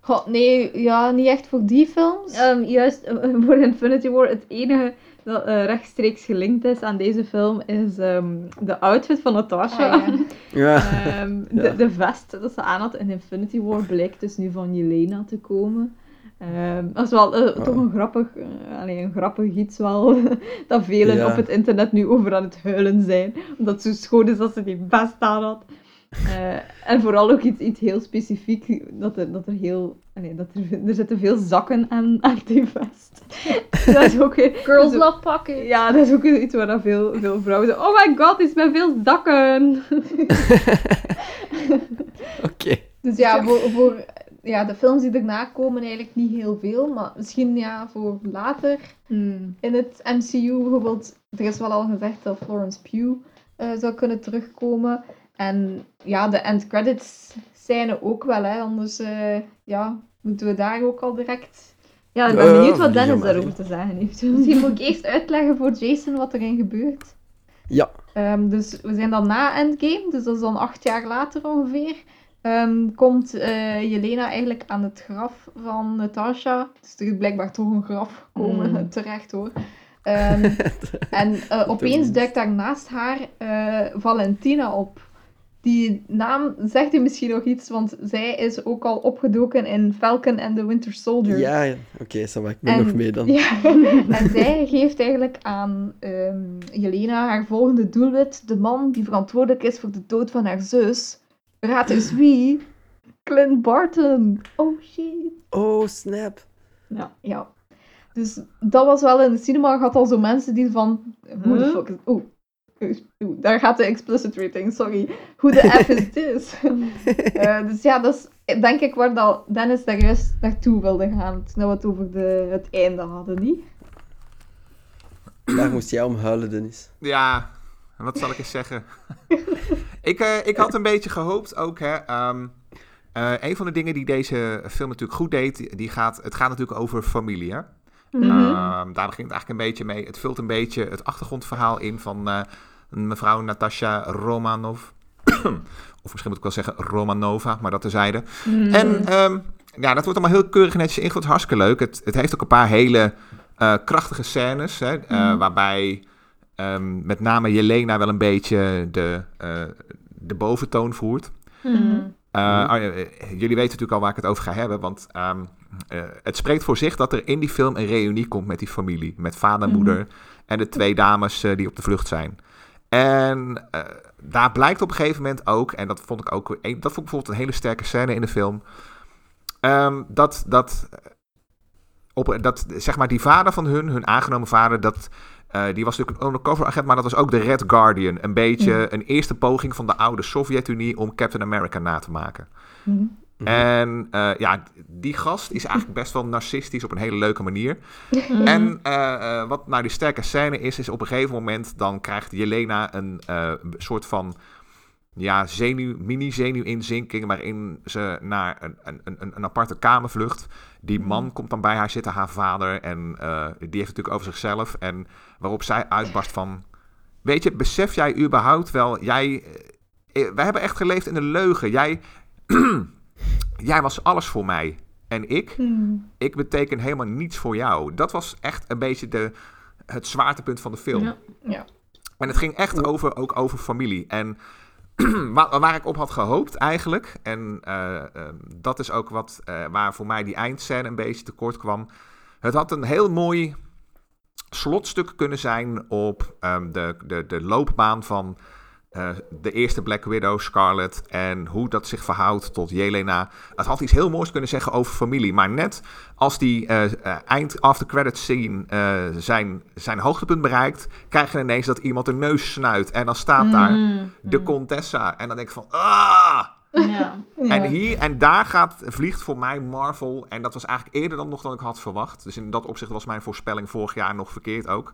S2: Goh, nee, ja, niet echt voor die films.
S3: Ehm, juist eh, voor Infinity War, het enige dat eh, rechtstreeks gelinkt is aan deze film is ehm, de outfit van Natasha.
S2: Ah, ja.
S1: Ja.
S3: Ehm,
S1: Ja.
S3: de, de vest dat ze aan had in Infinity War blijkt dus nu van Jelena te komen. Ehm, dat is wel eh,
S1: Ah.
S3: toch een grappig, eh, allee, een grappig iets wel, dat velen
S1: Ja.
S3: op het internet nu over aan het huilen zijn. Omdat het zo schoon is dat ze die vest aan had. Eh, en vooral ook iets, iets heel specifiek, dat er, dat er heel... allee, dat er, er zitten veel zakken aan, aan die vest. dat is ook...
S2: Girls love pockets.
S3: Ja, dat is ook iets waar veel, veel vrouwen zeggen, oh my god, iets met veel zakken.
S1: Oké.
S2: Dus ja, voor, voor ja, de films die erna komen eigenlijk niet heel veel. Maar misschien ja, voor later
S3: Hmm.
S2: in het MCU bijvoorbeeld. Er is wel al gezegd dat Florence Pugh eh, zou kunnen terugkomen. En ja, de end credits scène ook wel. Hè, anders eh, ja, moeten we daar ook al direct...
S3: Ja, ik ben
S1: Ja,
S3: benieuwd wat Dennis daarover te zeggen heeft.
S2: Misschien moet ik eerst uitleggen voor Jason wat erin gebeurt.
S1: Ja.
S2: Ehm, dus we zijn dan na Endgame, dus dat is dan acht jaar later ongeveer. ehm, komt eh, Jelena eigenlijk aan het graf van Natasha. Dus er is blijkbaar toch een graf gekomen,
S3: Mm.
S2: terecht hoor. Ehm, en eh, opeens duikt daar naast haar eh, Valentina op. Die naam zegt u misschien nog iets, want zij is ook al opgedoken in Falcon and the Winter Soldier.
S1: Ja, ja. oké, va, ik ben
S2: En-
S1: nog mee dan.
S2: Ja, en zij geeft eigenlijk aan ehm, Jelena haar volgende doelwit. De man die verantwoordelijk is voor de dood van haar zus. Raad eens wie? Clint Barton. Oh shit.
S1: Oh, snap.
S2: Ja. Dus dat was wel in de cinema. Had al zo mensen die van...
S3: Huh?
S2: fuck is... Daar gaat de explicit rating, sorry. Who the F is this? Eh, dus ja, dat is denk ik waar dat Dennis daar juist naartoe wilde gaan. Toen we het over de, het einde hadden, niet?
S1: Daar moest jij om huilen, Dennis.
S4: Ja, wat zal ik eens zeggen? ik, eh, ik had een beetje gehoopt ook, hè. ehm, eh, een van de dingen die deze film natuurlijk goed deed, die- die gaat, het gaat natuurlijk over familie, hè.
S3: Mhm.
S4: Ehm, daar ging het eigenlijk een beetje mee. Het vult een beetje het achtergrondverhaal in van eh, mevrouw Natasha Romanov. of misschien moet ik wel zeggen Romanova, maar dat terzijde.
S3: Mhm.
S4: En ehm, ja, dat wordt allemaal heel keurig netjes ingevuld. Hartstikke leuk. Het, het heeft ook een paar hele eh, krachtige scènes, hè, eh,
S3: Mhm.
S4: waarbij ehm, met name Jelena wel een beetje de, de boventoon voert.
S3: Mhm.
S4: Eh, oh ja, eh, jullie weten natuurlijk al waar ik het over ga hebben, want ehm, eh, het spreekt voor zich dat er in die film een reunie komt met die familie. Met vader,
S3: Mhm.
S4: moeder en de twee dames die op de vlucht zijn. En daar blijkt op een gegeven moment ook, en dat vond ik ook, dat vond ik bijvoorbeeld een hele sterke scène in de film, ehm, dat, dat, op, dat zeg maar die vader van hun, hun aangenomen vader, dat, eh, die was natuurlijk een undercover agent, maar dat was ook de Red Guardian. Een beetje
S3: Mhm.
S4: een eerste poging van de oude Sovjet-Unie om Captain America na te maken.
S3: Mhm.
S1: Mhm.
S4: En eh, ja, die gast is eigenlijk best wel narcistisch op een hele leuke manier.
S3: Mhm.
S4: En eh, eh, wat nou die sterke scène is, is op een gegeven moment dan krijgt Jelena een eh, soort van ja, zenuw, mini-zenuwinzinking waarin ze naar een, een, een, een aparte kamer vlucht. Die man komt dan bij haar zitten, haar vader, en eh, die heeft het natuurlijk over zichzelf. En waarop zij uitbarst van, weet je, besef jij überhaupt wel, jij, eh, wij hebben echt geleefd in een leugen. Jij, jij was alles voor mij. En ik,
S3: Mhm.
S4: ik beteken helemaal niets voor jou. Dat was echt een beetje de, het zwaartepunt van de film.
S3: Ja.
S2: Ja.
S4: En het ging echt over, ook over familie. En waar, waar ik op had gehoopt eigenlijk, en eh, eh, dat is ook wat, eh, waar voor mij die eindscène een beetje tekort kwam. Het had een heel mooi slotstuk kunnen zijn op ehm, de, de, de loopbaan van eh, de eerste Black Widow, Scarlet, en hoe dat zich verhoudt tot Jelena. Het had iets heel moois kunnen zeggen over familie, maar net als die eh, eind after credits scene zijn, zijn hoogtepunt bereikt, krijg je ineens dat iemand een neus snuit en dan staat daar
S3: Mhm.
S4: de Contessa. En dan denk ik van, ah!
S3: Ja.
S4: En, hier, en daar gaat, vliegt voor mij Marvel. En dat was eigenlijk eerder dan nog dan ik had verwacht. Dus in dat opzicht was mijn voorspelling vorig jaar nog verkeerd ook.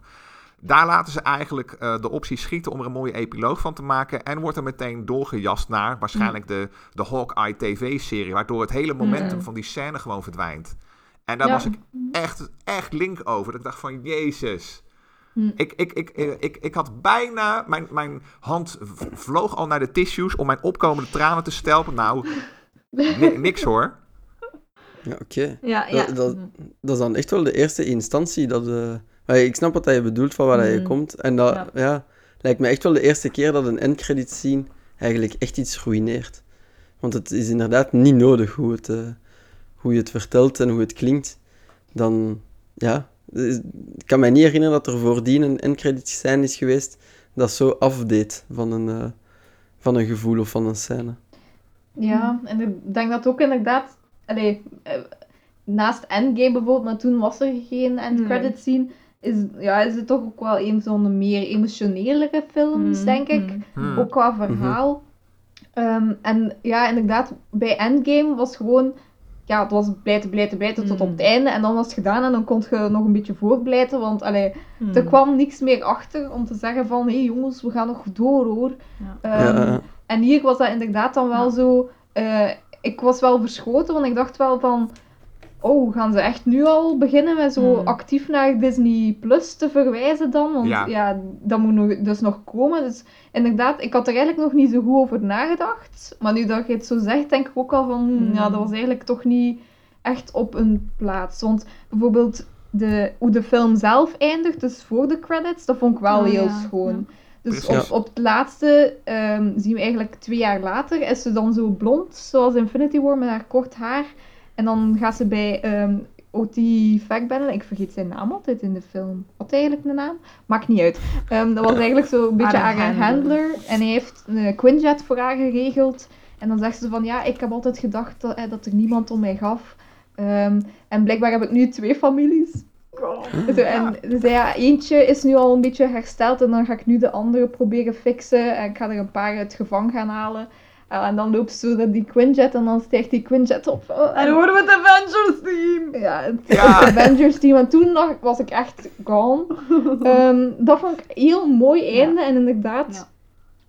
S4: Daar laten ze eigenlijk eh, de optie schieten om er een mooie epiloog van te maken. En wordt er meteen doorgejast naar waarschijnlijk de, de Hawkeye TV-serie. Waardoor het hele momentum
S3: Mm.
S4: van die scène gewoon verdwijnt. En daar
S2: Ja.
S4: was ik echt, echt link over. Dat ik dacht van, jezus.
S3: Hm.
S4: Ik, ik, ik, ik, ik, ik had bijna, mijn, mijn hand vloog al naar de tissues om mijn opkomende tranen te stelpen. Nou, ni- niks hoor.
S1: Ja, oké.
S3: Ja, ja.
S1: Dat, dat, dat is dan echt wel de eerste instantie dat... eh, maar ik snap wat je bedoelt, van waar je
S3: Mhm.
S1: komt. En dat
S3: Ja.
S1: ja. lijkt me echt wel de eerste keer dat een endcredit scene eigenlijk echt iets ruïneert. Want het is inderdaad niet nodig hoe, het, eh, hoe je het vertelt en hoe het klinkt. Dan, ja... eh, Ik kan mij niet herinneren dat er voordien een endcredit scène is geweest dat zo afdeed van een, eh, van een gevoel of van een scène.
S2: Ja, en ik denk dat ook inderdaad... Allee, eh, naast Endgame bijvoorbeeld, maar toen was er geen end
S3: Nee.
S2: credit scene, is, ja, is het toch ook wel een van de meer emotionelere films,
S3: Mhm.
S2: denk ik.
S4: Hmm.
S2: Ook qua verhaal. Ehm, en ja, inderdaad, bij Endgame was gewoon... Ja, het was blijten, blijten, blijten tot op het
S3: Mm.
S2: einde. En dan was het gedaan en dan kon je nog een beetje voortblijten. Want allee,
S3: Mhm.
S2: er kwam niks meer achter om te zeggen van... Hé hey, jongens, we gaan nog door hoor.
S3: Ja.
S2: Ehm,
S1: Ja.
S2: En hier was dat inderdaad dan wel
S3: Ja.
S2: zo... eh, ik was wel verschoten, want ik dacht wel van... Oh, gaan ze echt nu al beginnen met zo
S3: Hmm.
S2: actief naar Disney Plus te verwijzen dan? Want
S4: Ja.
S2: ja, dat moet nog, dus nog komen. Dus inderdaad, ik had er eigenlijk nog niet zo goed over nagedacht. Maar nu dat je het zo zegt, denk ik ook al van... hmm,
S3: Hmm.
S2: Ja, dat was eigenlijk toch niet echt op een plaats. Want bijvoorbeeld de, hoe de film zelf eindigt, dus voor de credits, dat vond ik wel
S3: Oh,
S2: heel
S3: ja.
S2: schoon. Dus op het laatste ehm, zien we eigenlijk twee jaar later, is ze dan zo blond, zoals Infinity War, met haar kort haar. En dan gaat ze bij ehm O.T. Fagbellen, ik vergeet zijn naam altijd in de film. Had hij eigenlijk een naam? Maakt niet uit. Ehm, dat was eigenlijk zo een beetje
S3: Haar handler.
S2: handler. En hij heeft een Quinjet voor haar geregeld. En dan zegt ze van, ja, ik heb altijd gedacht dat, eh, dat er niemand om mij gaf. Ehm, en blijkbaar heb ik nu twee families. Zo, en ze zei, ja, eentje is nu al een beetje hersteld en dan ga ik nu de andere proberen fixen. En ik ga er een paar uit gevangen gaan halen. Uh, en dan loopt ze naar die Quinjet en dan stijgt die Quinjet op. Oh,
S3: En dan horen we het Avengers team!
S2: ja, het
S4: Ja.
S2: Avengers team. En toen nog, was ik echt gone. Ehm, dat vond ik een heel mooi einde. En inderdaad,
S3: Ja.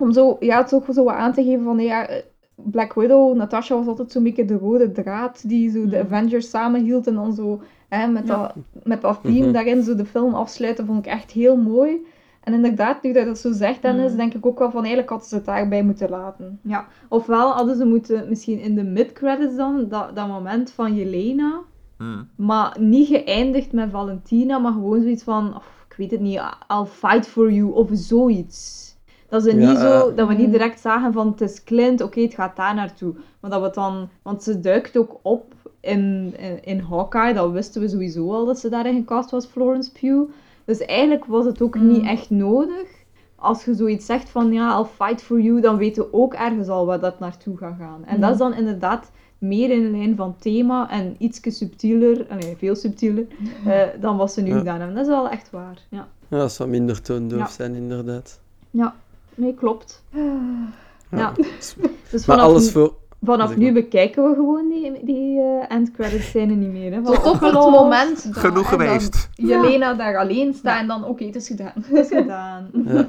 S2: om zo, ja, het ook zo wat aan te geven van, ja, eh, Black Widow, Natasha was altijd zo'n beetje de rode draad die zo de. Avengers samenhield. En dan zo hè, met,
S3: Ja.
S2: dat, met dat theme
S1: Mhm.
S2: daarin zo de film afsluiten, vond ik echt heel mooi. En inderdaad, nu dat je dat zo zegt, Dennis,
S3: Mhm.
S2: denk ik ook wel van, eigenlijk hadden ze het daarbij moeten laten.
S3: Ja, ofwel hadden ze moeten misschien in de mid-credits dan, dat, dat moment van Jelena,
S4: Hmm.
S3: Maar niet geëindigd met Valentina, maar gewoon zoiets van, of, ik weet het niet, I'll fight for you of zoiets. Dat, ze
S1: Ja,
S3: niet zo,
S1: eh.
S3: dat we niet
S2: Mhm.
S3: direct zagen van het is Clint, oké, het gaat daar naartoe. Maar dat we het dan, want ze duikt ook op in, in, in Hawkeye, dat wisten we sowieso al dat ze daarin gecast was, Florence Pugh. Dus eigenlijk was het ook
S2: Mm.
S3: niet echt nodig. Als je zoiets zegt van ja, I'll fight for you, dan weten we ook ergens al waar dat naartoe gaat gaan. En
S2: Mm.
S3: dat is dan inderdaad meer in de lijn van thema en iets subtieler, nee, veel subtieler, eh, dan wat ze nu
S1: Ja.
S3: gedaan hebben. Dat is wel echt waar. Ja,
S1: Ja, dat zou minder toondoof
S3: Ja.
S1: zijn, inderdaad.
S3: ja. nee, klopt. Ja. Dus
S1: Maar alles
S3: nu,
S1: voor...
S3: vanaf
S1: zeg
S3: nu
S1: maar.
S3: bekijken we gewoon die, die eh end credits scène niet meer. Hè.
S2: Tot op het moment dat
S4: Genoeg geweest.
S2: Jelena daar alleen staat en dan, oké, het is gedaan.
S3: Het is gedaan.
S1: Ja.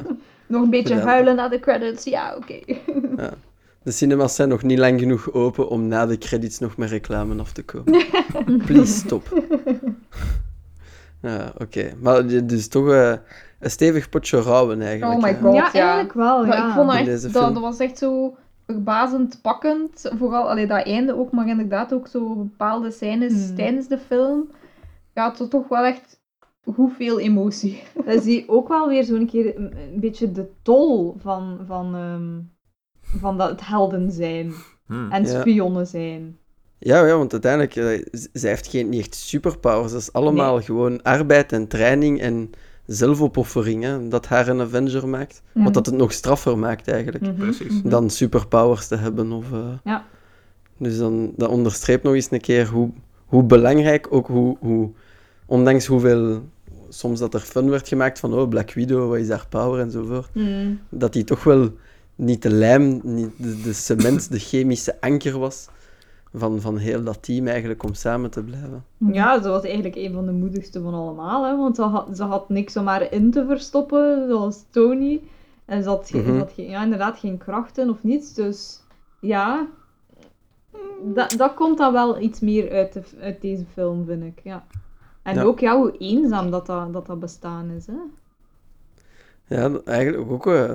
S2: Nog een beetje
S1: Gedaan.
S2: huilen naar de credits, ja, oké.
S1: De cinemas zijn nog niet lang genoeg open om na de credits nog met reclame af te komen. Please stop. Ja, oké. Maar dit is toch eh, een stevig potje rouwen eigenlijk.
S2: Oh my god.
S3: ja,
S2: ja.
S3: eigenlijk wel.
S2: Maar
S3: Ja.
S2: ik vond echt,
S1: deze
S2: dat,
S1: film.
S2: dat was echt zo verbazend pakkend. Vooral, allee, dat einde ook, maar inderdaad ook zo bepaalde scènes
S3: Hmm.
S2: tijdens de film. Ja, het was toch wel echt hoeveel emotie.
S3: Dan zie je ook wel weer zo'n keer een, een beetje de tol van, van, ehm, van dat het helden zijn
S4: Hmm.
S3: en
S1: Ja.
S3: spionnen zijn.
S1: Ja, ja, want uiteindelijk, eh, zij heeft geen, niet echt superpowers. Dat is allemaal gewoon arbeid en training en zelfopoffering, hè, dat haar een Avenger maakt.
S2: Mhm.
S1: Wat dat het nog straffer maakt, eigenlijk.
S3: Mhm.
S4: Precies.
S1: Dan superpowers te hebben. Of, eh,
S3: Ja.
S1: Dus dan, dat onderstreept nog eens een keer hoe, hoe belangrijk, ook hoe, hoe, ondanks hoeveel, soms dat er fun werd gemaakt van, oh, Black Widow, wat is haar power enzovoort,
S3: Mm.
S1: dat die toch wel niet de lijm, niet de, de cement, de chemische anker was van, van heel dat team eigenlijk om samen te blijven.
S3: Ja, ze was eigenlijk een van de moedigste van allemaal, hè, want ze had, ze had niks om haar in te verstoppen, zoals Tony. En ze had,
S1: Mhm.
S3: ze had geen, ja, inderdaad geen krachten of niets, dus ja, dat, dat komt dan wel iets meer uit, de, uit deze film, vind ik. Ja. En
S1: Ja.
S3: ook ja, hoe eenzaam dat dat, dat, dat bestaan is. Hè?
S1: Ja, eigenlijk ook eh,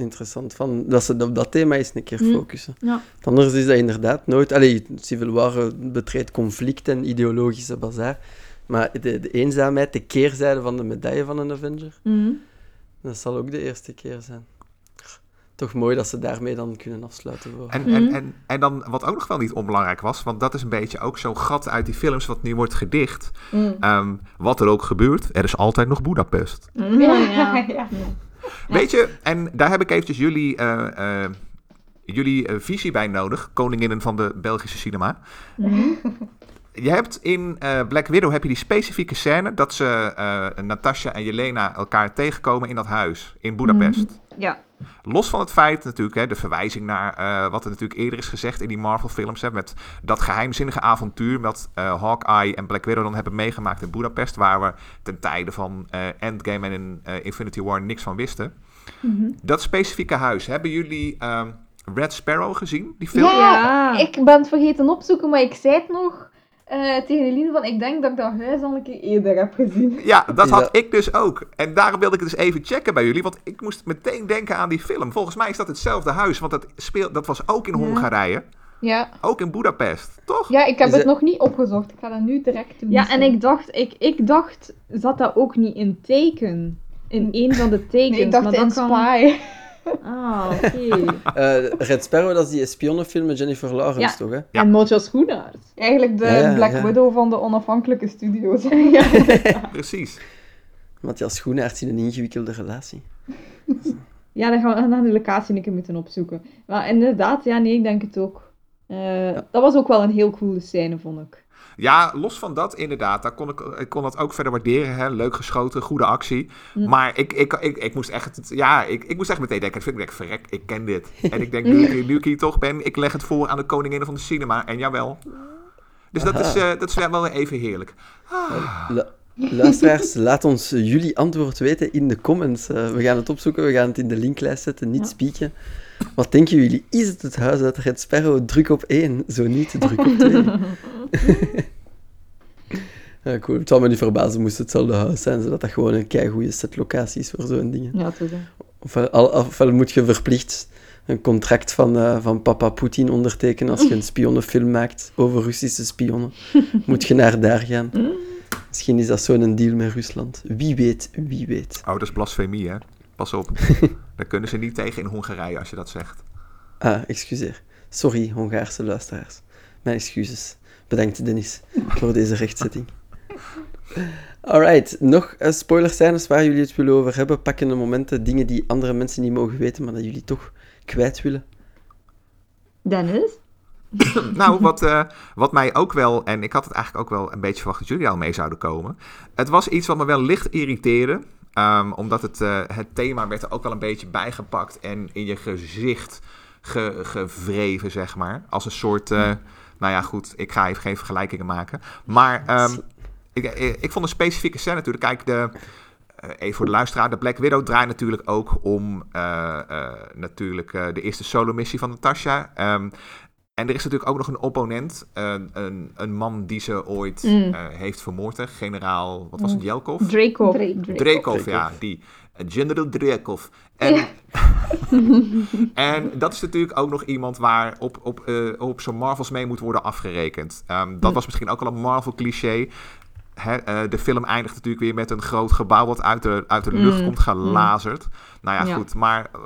S1: interessant van, dat ze op dat thema eens een keer
S3: Mm.
S1: focussen.
S3: Ja.
S1: Anders is dat inderdaad nooit... Allee, Civil War eh, betreedt conflict en ideologische bazaar. Maar de, de eenzaamheid, de keerzijde van de medaille van een Avenger,
S3: Mhm.
S1: dat zal ook de eerste keer zijn. Toch mooi dat ze daarmee dan kunnen afsluiten. Voor.
S4: En, en,
S3: Mhm.
S4: en, en dan wat ook nog wel niet onbelangrijk was, want dat is een beetje ook zo'n gat uit die films wat nu wordt gedicht.
S2: Mm.
S4: Ehm, wat er ook gebeurt, er is altijd nog Budapest.
S2: Ja,
S3: ja.
S2: ja.
S4: Weet je, en daar heb ik eventjes jullie, eh, eh, jullie eh, visie bij nodig, koninginnen van de Belgische cinema.
S3: Mhm.
S4: Je hebt in Black Widow heb je die specifieke scène dat ze Natasha en Jelena elkaar tegenkomen in dat huis in Budapest.
S3: Ja.
S4: Los van het feit natuurlijk, hè, de verwijzing naar eh, wat er natuurlijk eerder is gezegd in die Marvel-films, hè, met dat geheimzinnige avontuur dat eh, Hawkeye en Black Widow dan hebben meegemaakt in Budapest, waar we ten tijde van eh, Endgame en in, Infinity War niks van wisten.
S3: Mhm.
S4: Dat specifieke huis, hebben jullie ehm, Red Sparrow gezien, die film?
S2: Ja,
S3: Ja.
S2: ik ben het vergeten opzoeken, maar ik zei het nog eh, tegen Eline van, ik denk dat ik dat huis al een keer eerder heb gezien.
S4: Ja, dat had ik dus ook. En daarom wilde ik het dus even checken bij jullie. Want ik moest meteen denken aan die film. Volgens mij is dat hetzelfde huis. Want dat, speelt, dat was ook in
S3: Ja.
S4: Hongarije.
S2: Ja,
S4: Ook in Budapest. Toch?
S2: ja ik heb
S1: Is
S2: het
S1: het-
S2: nog niet opgezocht. Ik ga dat nu direct doen.
S3: Ja, en ik dacht, ik, ik dacht, zat dat ook niet in teken? In een van de tekens.
S2: Nee, ik dacht
S3: maar
S2: in
S3: dat kan-
S2: Spy.
S3: Ah, oké.
S1: Eh, Red Sparrow, dat is die espionnenfilm met Jennifer Lawrence,
S3: Ja.
S1: toch? Hè?
S4: Ja.
S3: En Mojo Schoenaert.
S2: Eigenlijk de
S1: Ja,
S2: Black
S1: ja.
S2: Widow van de onafhankelijke studio's.
S4: Precies.
S1: Matthias Schoenaerts in een ingewikkelde relatie.
S3: Ja, dan gaan we naar de locatie een keer moeten opzoeken. Maar inderdaad, ja, nee, ik denk het ook. Eh, Dat was ook wel een heel coole scène, vond ik.
S4: Ja, los van dat inderdaad. Daar kon ik, ik kon dat ook verder waarderen. Hè? Leuk geschoten, goede actie.
S3: Hm.
S4: Maar ik, ik, ik, ik moest echt... Ja, ik, ik moest echt meteen denken. Ik denk, verrek, ik ken dit. En ik denk, nu, ik- nu ik hier toch ben, ik leg het voor aan de koninginnen van de cinema. En jawel. Dus dat is, eh, dat is wel weer even heerlijk.
S1: Lu- Luisteraars, laat ons eh, jullie antwoord weten in de comments. Eh, we gaan het opzoeken, we gaan het in de linklijst zetten, niet
S3: Ja.
S1: spieken. Wat denken jullie? Is het het huis uit Red Sparrow? Druk op 1, zo niet, druk op 2. ja, cool. Het zou me niet verbazen moest het hetzelfde huis zijn, zodat dat gewoon een keigoede set locatie is voor zo'n dingen.
S3: Ja, toch.
S1: Ofwel, al- ofwel moet je verplicht een contract van, eh, van papa Poetin ondertekenen als je een spionnenfilm maakt over Russische spionnen. Moet je naar daar gaan. Misschien is dat zo'n deal met Rusland. Wie weet, wie weet.
S4: Is blasfemie, hè? Pas op. Daar kunnen ze niet tegen in Hongarije als je dat zegt.
S1: Ah, excuseer. Sorry, Hongaarse luisteraars. Mijn excuses. Bedankt, Dennis, voor deze rechtzetting. Alright, nog uh, spoilerscènes waar jullie het willen over hebben. Pakkende momenten, dingen die andere mensen niet mogen weten, maar dat jullie toch kwijt willen.
S3: Dennis?
S4: nou, wat, uh, wat mij ook wel, en ik had het eigenlijk ook wel een beetje verwacht dat jullie al mee zouden komen. Het was iets wat me wel licht irriteerde. Um, omdat het, uh, het thema werd er ook wel een beetje bijgepakt en in je gezicht ge, gevreven, zeg maar. Als een soort, uh, nou ja, goed, ik ga even geen vergelijkingen maken. Maar um, ik, ik, vond een specifieke scène natuurlijk. Kijk, de, uh, even voor de luisteraar, de Black Widow draait natuurlijk ook om uh, uh, natuurlijk de eerste solo-missie van Natasha. Um, en er is natuurlijk ook nog een opponent, een, een, een man die ze ooit mm. heeft vermoord, generaal, wat was het, Jelkov?
S3: Dreykov.
S4: Dreykov, Dreykov ja, die. General Dreykov. En, ja. en dat is natuurlijk ook nog iemand waar op, op, uh, op zo'n Marvels mee moet worden afgerekend. Um, dat was misschien ook al een Marvel-cliché. Uh, de film eindigt natuurlijk weer met een groot gebouw wat uit de, uit de lucht mm. komt gelazerd. Mm. Nou ja, ja, goed. Maar uh,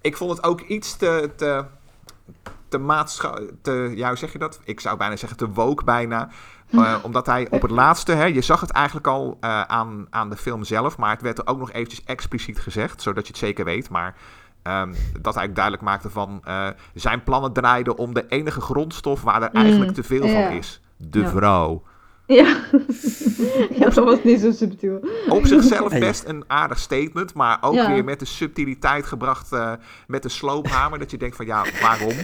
S4: ik vond het ook iets te... te te maatschappelijk, ja, hoe zeg je dat? Ik zou bijna zeggen te woke bijna. Uh, omdat hij op het laatste, hè, je zag het eigenlijk al uh, aan, aan de film zelf, maar het werd er ook nog eventjes expliciet gezegd, zodat je het zeker weet. Maar um, dat hij duidelijk maakte van uh, zijn plannen draaiden om de enige grondstof waar er eigenlijk mm, te veel ja. van is: de ja. vrouw.
S3: Ja. ja, dat was niet zo subtiel.
S4: Op zichzelf best een aardig statement, maar ook ja. weer met de subtiliteit gebracht met de sloophamer, dat je denkt van ja, waarom?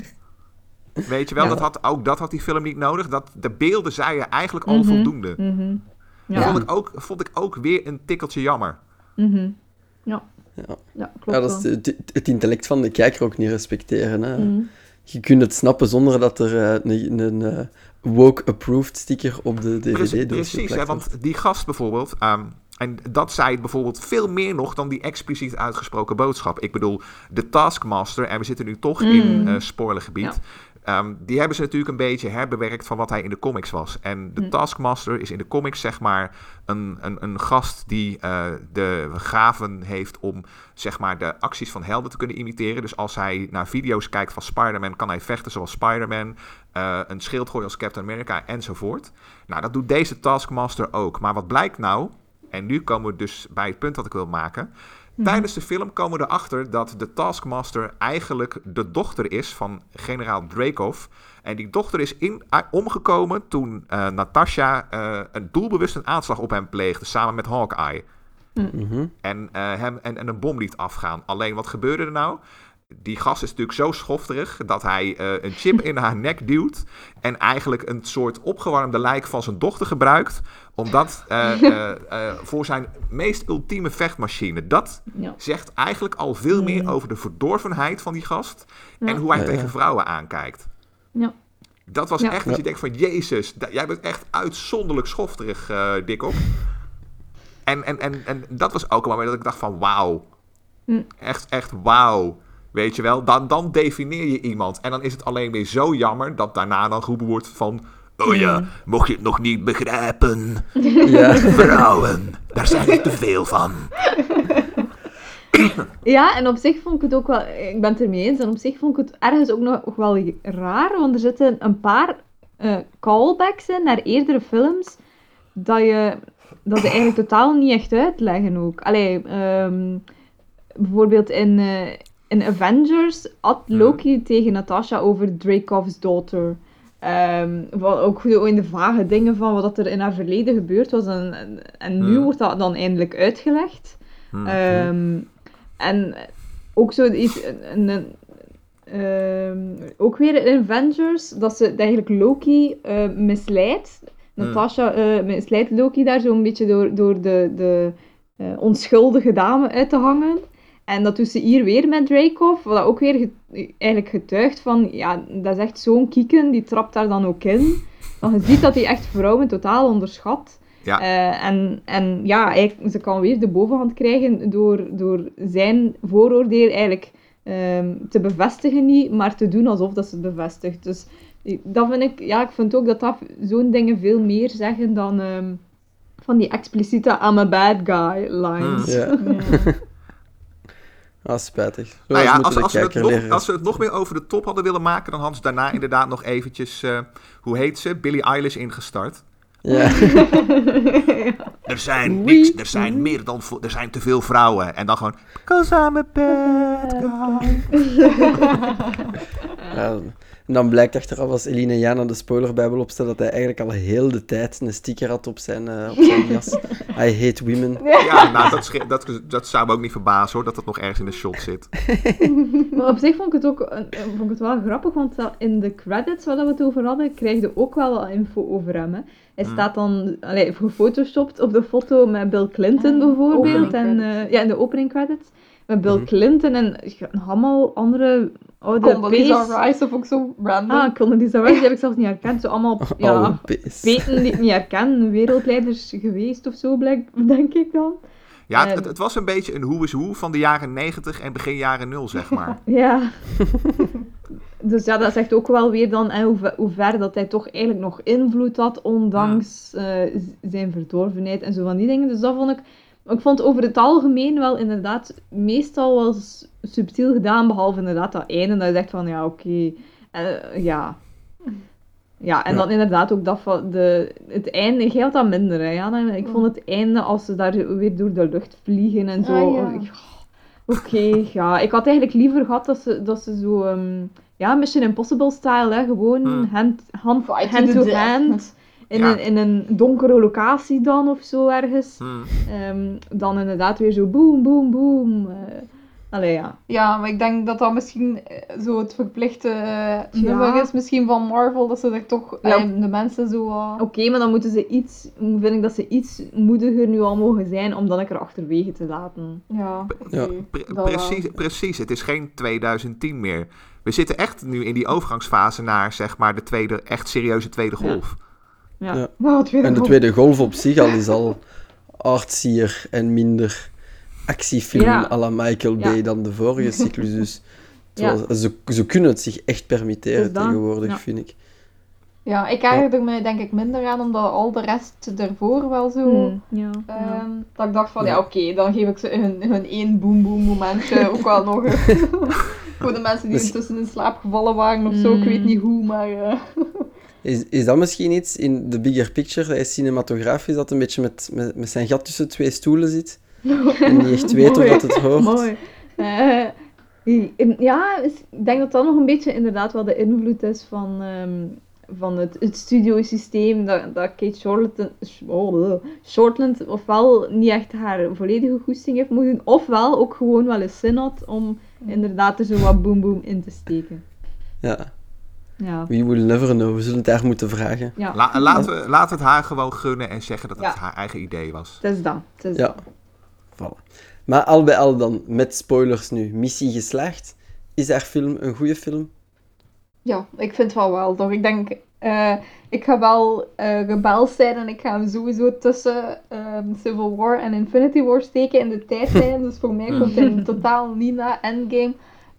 S4: Weet je wel, ja. dat had, ook dat had die film niet nodig. Dat, de beelden zeiden eigenlijk al mm -hmm. voldoende.
S3: Mm -hmm.
S4: ja. vond, ik ook, vond ik ook weer een tikkeltje jammer.
S3: Mm -hmm. Ja.
S1: Ja.
S3: ja, klopt.
S1: Ja, dat is het, het, intellect van de kijker ook niet respecteren. Hè. Je kunt het snappen zonder dat er uh, een, een uh, woke-approved sticker op de DVD
S4: doet. Precies, hè, want die gast bijvoorbeeld... Um, en dat zei bijvoorbeeld veel meer nog dan die expliciet uitgesproken boodschap. Ik bedoel, de Taskmaster, en we zitten nu toch in uh, spoilergebied... Um, die hebben ze natuurlijk een beetje herbewerkt van wat hij in de comics was. En de hm. Taskmaster is in de comics zeg maar een, een, een gast die uh, de gaven heeft om zeg maar de acties van helden te kunnen imiteren. Dus als hij naar video's kijkt van Spider-Man, kan hij vechten zoals Spider-Man, uh, een schild gooien als Captain America enzovoort. Nou, dat doet deze Taskmaster ook. Maar wat blijkt nou, en nu komen we dus bij het punt dat ik wil maken... Mm. Tijdens de film komen we erachter dat de Taskmaster eigenlijk de dochter is van generaal Dreykov. En die dochter is in, omgekomen toen uh, Natasha uh, een doelbewust een aanslag op hem pleegde, samen met Hawkeye.
S1: Mm -hmm.
S4: en, uh, hem, en, en een bom liet afgaan. Alleen wat gebeurde er nou? die gast is natuurlijk zo schofterig dat hij uh, een chip in haar nek duwt. En eigenlijk een soort opgewarmde lijk van zijn dochter gebruikt. Omdat uh, uh, voor zijn meest ultieme vechtmachine. Dat ja. zegt eigenlijk al veel meer mm. over de verdorvenheid van die gast. Ja. En hoe hij
S1: Ja,
S4: tegen
S1: ja.
S4: vrouwen aankijkt.
S3: Ja.
S4: Dat was
S3: Ja.
S4: echt dat je denkt van Jezus, jij bent echt uitzonderlijk schofterig, eh dik op. En, en, en, en dat was ook een moment dat ik dacht van wauw.
S3: Mm.
S4: Echt, echt wauw. Weet je wel, dan, dan defineer je iemand. En dan is het alleen weer zo jammer dat daarna dan geroepen wordt van... Oh ja,
S3: Mm.
S4: mocht je het nog niet begrijpen.
S1: Ja.
S4: Vrouwen, daar zijn er te veel van.
S3: Ja, en op zich vond ik het ook wel... Ik ben het ermee eens. En op zich vond ik het ergens ook nog wel raar. Want er zitten een paar eh, callbacks in naar eerdere films. Dat je... Dat ze eigenlijk totaal niet echt uitleggen ook. Allee, ehm, bijvoorbeeld in, eh, in Avengers had Loki tegen Natasha over Dreykov's daughter. Ehm, wat ook in de vage dingen van wat er in haar verleden gebeurd was. En, en, en nu
S4: Hmm.
S3: wordt dat dan eindelijk uitgelegd.
S4: Hm.
S3: Ehm, en ook zo iets, een, een, ehm, ook weer in Avengers, dat ze eigenlijk Loki eh, misleidt.
S4: Hmm.
S3: Natasha eh, misleidt Loki daar zo'n beetje door, door de, de eh, onschuldige dame uit te hangen. En dat doet ze hier weer met Dreykov, wat ook weer ge- eigenlijk getuigt van, ja, dat is echt zo'n kieken, die trapt daar dan ook in. Want je ziet dat hij echt vrouwen totaal onderschat.
S4: Ja.
S3: Eh, en, en ja, eigenlijk, ze kan weer de bovenhand krijgen door, door zijn vooroordeel eigenlijk ehm, te bevestigen niet, maar te doen alsof dat ze het bevestigt. Dus dat vind ik, ja, ik vind ook dat dat zo'n dingen veel meer zeggen dan ehm, van die expliciete I'm a bad guy lines.
S1: Ja. Ah, spijtig.
S4: Nou ja, als, als, we het nog, als we het nog meer over de top hadden willen maken, dan hadden ze daarna inderdaad nog eventjes, eh, hoe heet ze, Billie Eilish ingestart.
S1: Ja.
S4: Er zijn, niks, er zijn meer dan, er zijn te veel vrouwen. En dan gewoon, cause I'm a bad guy.
S1: Ja, En dan blijkt achteraf als Eline Jana de spoilerbijbel opstelt dat hij eigenlijk al heel de tijd een sticker had op zijn, eh, op zijn jas. I hate women.
S4: Ja, nou, dat, dat, dat zou me ook niet verbazen hoor, dat dat nog ergens in de shot zit.
S3: Maar op zich vond ik het ook eh, vond ik het wel grappig, want dat in de credits waar we het over hadden, krijg je ook wel wat info over hem. Hè. Hij
S4: Hmm.
S3: staat dan allee, gefotoshopt op de foto met Bill Clinton
S2: Ah,
S3: bijvoorbeeld. En, eh, ja, in de opening credits. Met Bill
S1: Mhm.
S3: Clinton en allemaal andere oude
S2: Condoleezza. Rice of ook zo random.
S3: Ah, Condoleezza Rice, die heb ik zelfs niet herkend. Zo allemaal ja, peten die ik niet herken. Wereldleiders geweest of zo, blijk, denk ik dan.
S4: Ja, het,
S3: Eh,
S4: het, het was een beetje een hoe is hoe van de jaren 90 en begin jaren 0, zeg maar.
S3: Ja. dus ja, dat zegt ook wel weer dan hè, hoe, ver, hoe ver dat hij toch eigenlijk nog invloed had, ondanks eh, zijn verdorvenheid en zo van die dingen. Dus dat vond ik... Ik vond over het algemeen wel inderdaad meestal wel subtiel gedaan, behalve inderdaad dat einde. Dat je zegt van, ja, oké, eh, ja... Ja, en
S1: Ja.
S3: dan inderdaad ook dat van de, het einde, jij had dat minder, hè, Jana. Ik vond het einde, als ze daar weer door de lucht vliegen en zo...
S2: Ah, ja.
S3: ja. Oké, ja. Ik had eigenlijk liever gehad dat ze, dat ze zo... ehm, ja, Mission Impossible-style, hè. Gewoon
S4: Hmm.
S3: hand, hand, hand to hand. In,
S4: Ja.
S3: een, in een donkere locatie dan, of zo, ergens.
S4: Hmm.
S3: Ehm, dan inderdaad weer zo boom, boom, boom. eh allee, ja.
S2: Ja, maar ik denk dat dat misschien eh, zo het verplichte eh, nummer is, misschien van Marvel, dat ze er toch
S3: Ja.
S2: eh, de mensen zo...
S3: Oké, maar dan moeten ze iets... Vind ik dat ze iets moediger nu al mogen zijn om dan ik er achterwege te laten.
S2: ja,
S1: Ja.
S2: oké,
S4: Pre-
S2: dat wel.
S4: precies, precies, het is geen 2010 meer. We zitten echt nu in die overgangsfase naar, zeg maar, de tweede, echt serieuze tweede
S3: Ja.
S4: golf.
S3: Ja.
S2: Nou, tweede
S1: En de
S2: golf.
S1: tweede golf op zich al is al artsier en minder actiefilm
S3: Ja.
S1: à la Michael Bay
S3: Ja.
S1: dan de vorige cyclus. Dus ze, ze kunnen het zich echt permitteren
S3: Dus
S1: tegenwoordig,
S3: ja.
S1: vind ik.
S2: Ja, ik erger me denk ik minder aan, omdat al de rest ervoor wel zo...
S3: Hmm, ja. ja.
S2: ehm, dat ik dacht van,
S1: Ja.
S2: ja, oké, dan geef ik ze hun, hun één boom boom momentje ook wel nog. Voor de mensen die
S1: Dus-
S2: intussen in slaap gevallen waren of zo, ik
S3: Mm.
S2: weet niet hoe, maar... eh,
S1: Is, is dat misschien iets in de bigger picture? Hij is cinematografisch dat een beetje met, met, met zijn gat tussen twee stoelen zit. En niet echt weet of dat het hoort.
S3: Mooi. Eh, in- ja, ik denk dat dat nog een beetje inderdaad wel de invloed is van, ehm, van het, het studiosysteem. Dat, dat Kate Shortland, oh, eh, Shortland ofwel niet echt haar volledige goesting heeft mogen doen, ofwel ook gewoon wel eens zin had om inderdaad er zo wat boom boom in te steken.
S1: Ja,
S3: Ja.
S1: we will never know. We zullen het daar moeten vragen.
S3: Ja,
S4: La- laten, we, laten we het haar gewoon gunnen en zeggen dat het
S3: Ja.
S4: haar eigen idee was.
S3: het is dat. Het is
S1: Ja.
S3: dat.
S1: Voilà. Maar al bij al dan, met spoilers nu, missie geslaagd. Is haar film een goede film?
S2: Ja, ik vind wel wel. Toch? Ik denk, eh, ik ga wel eh rebels zijn en ik ga hem sowieso tussen ehm, Civil War en Infinity War steken in de tijdlijn. Dus voor mij komt hij totaal niet na Endgame.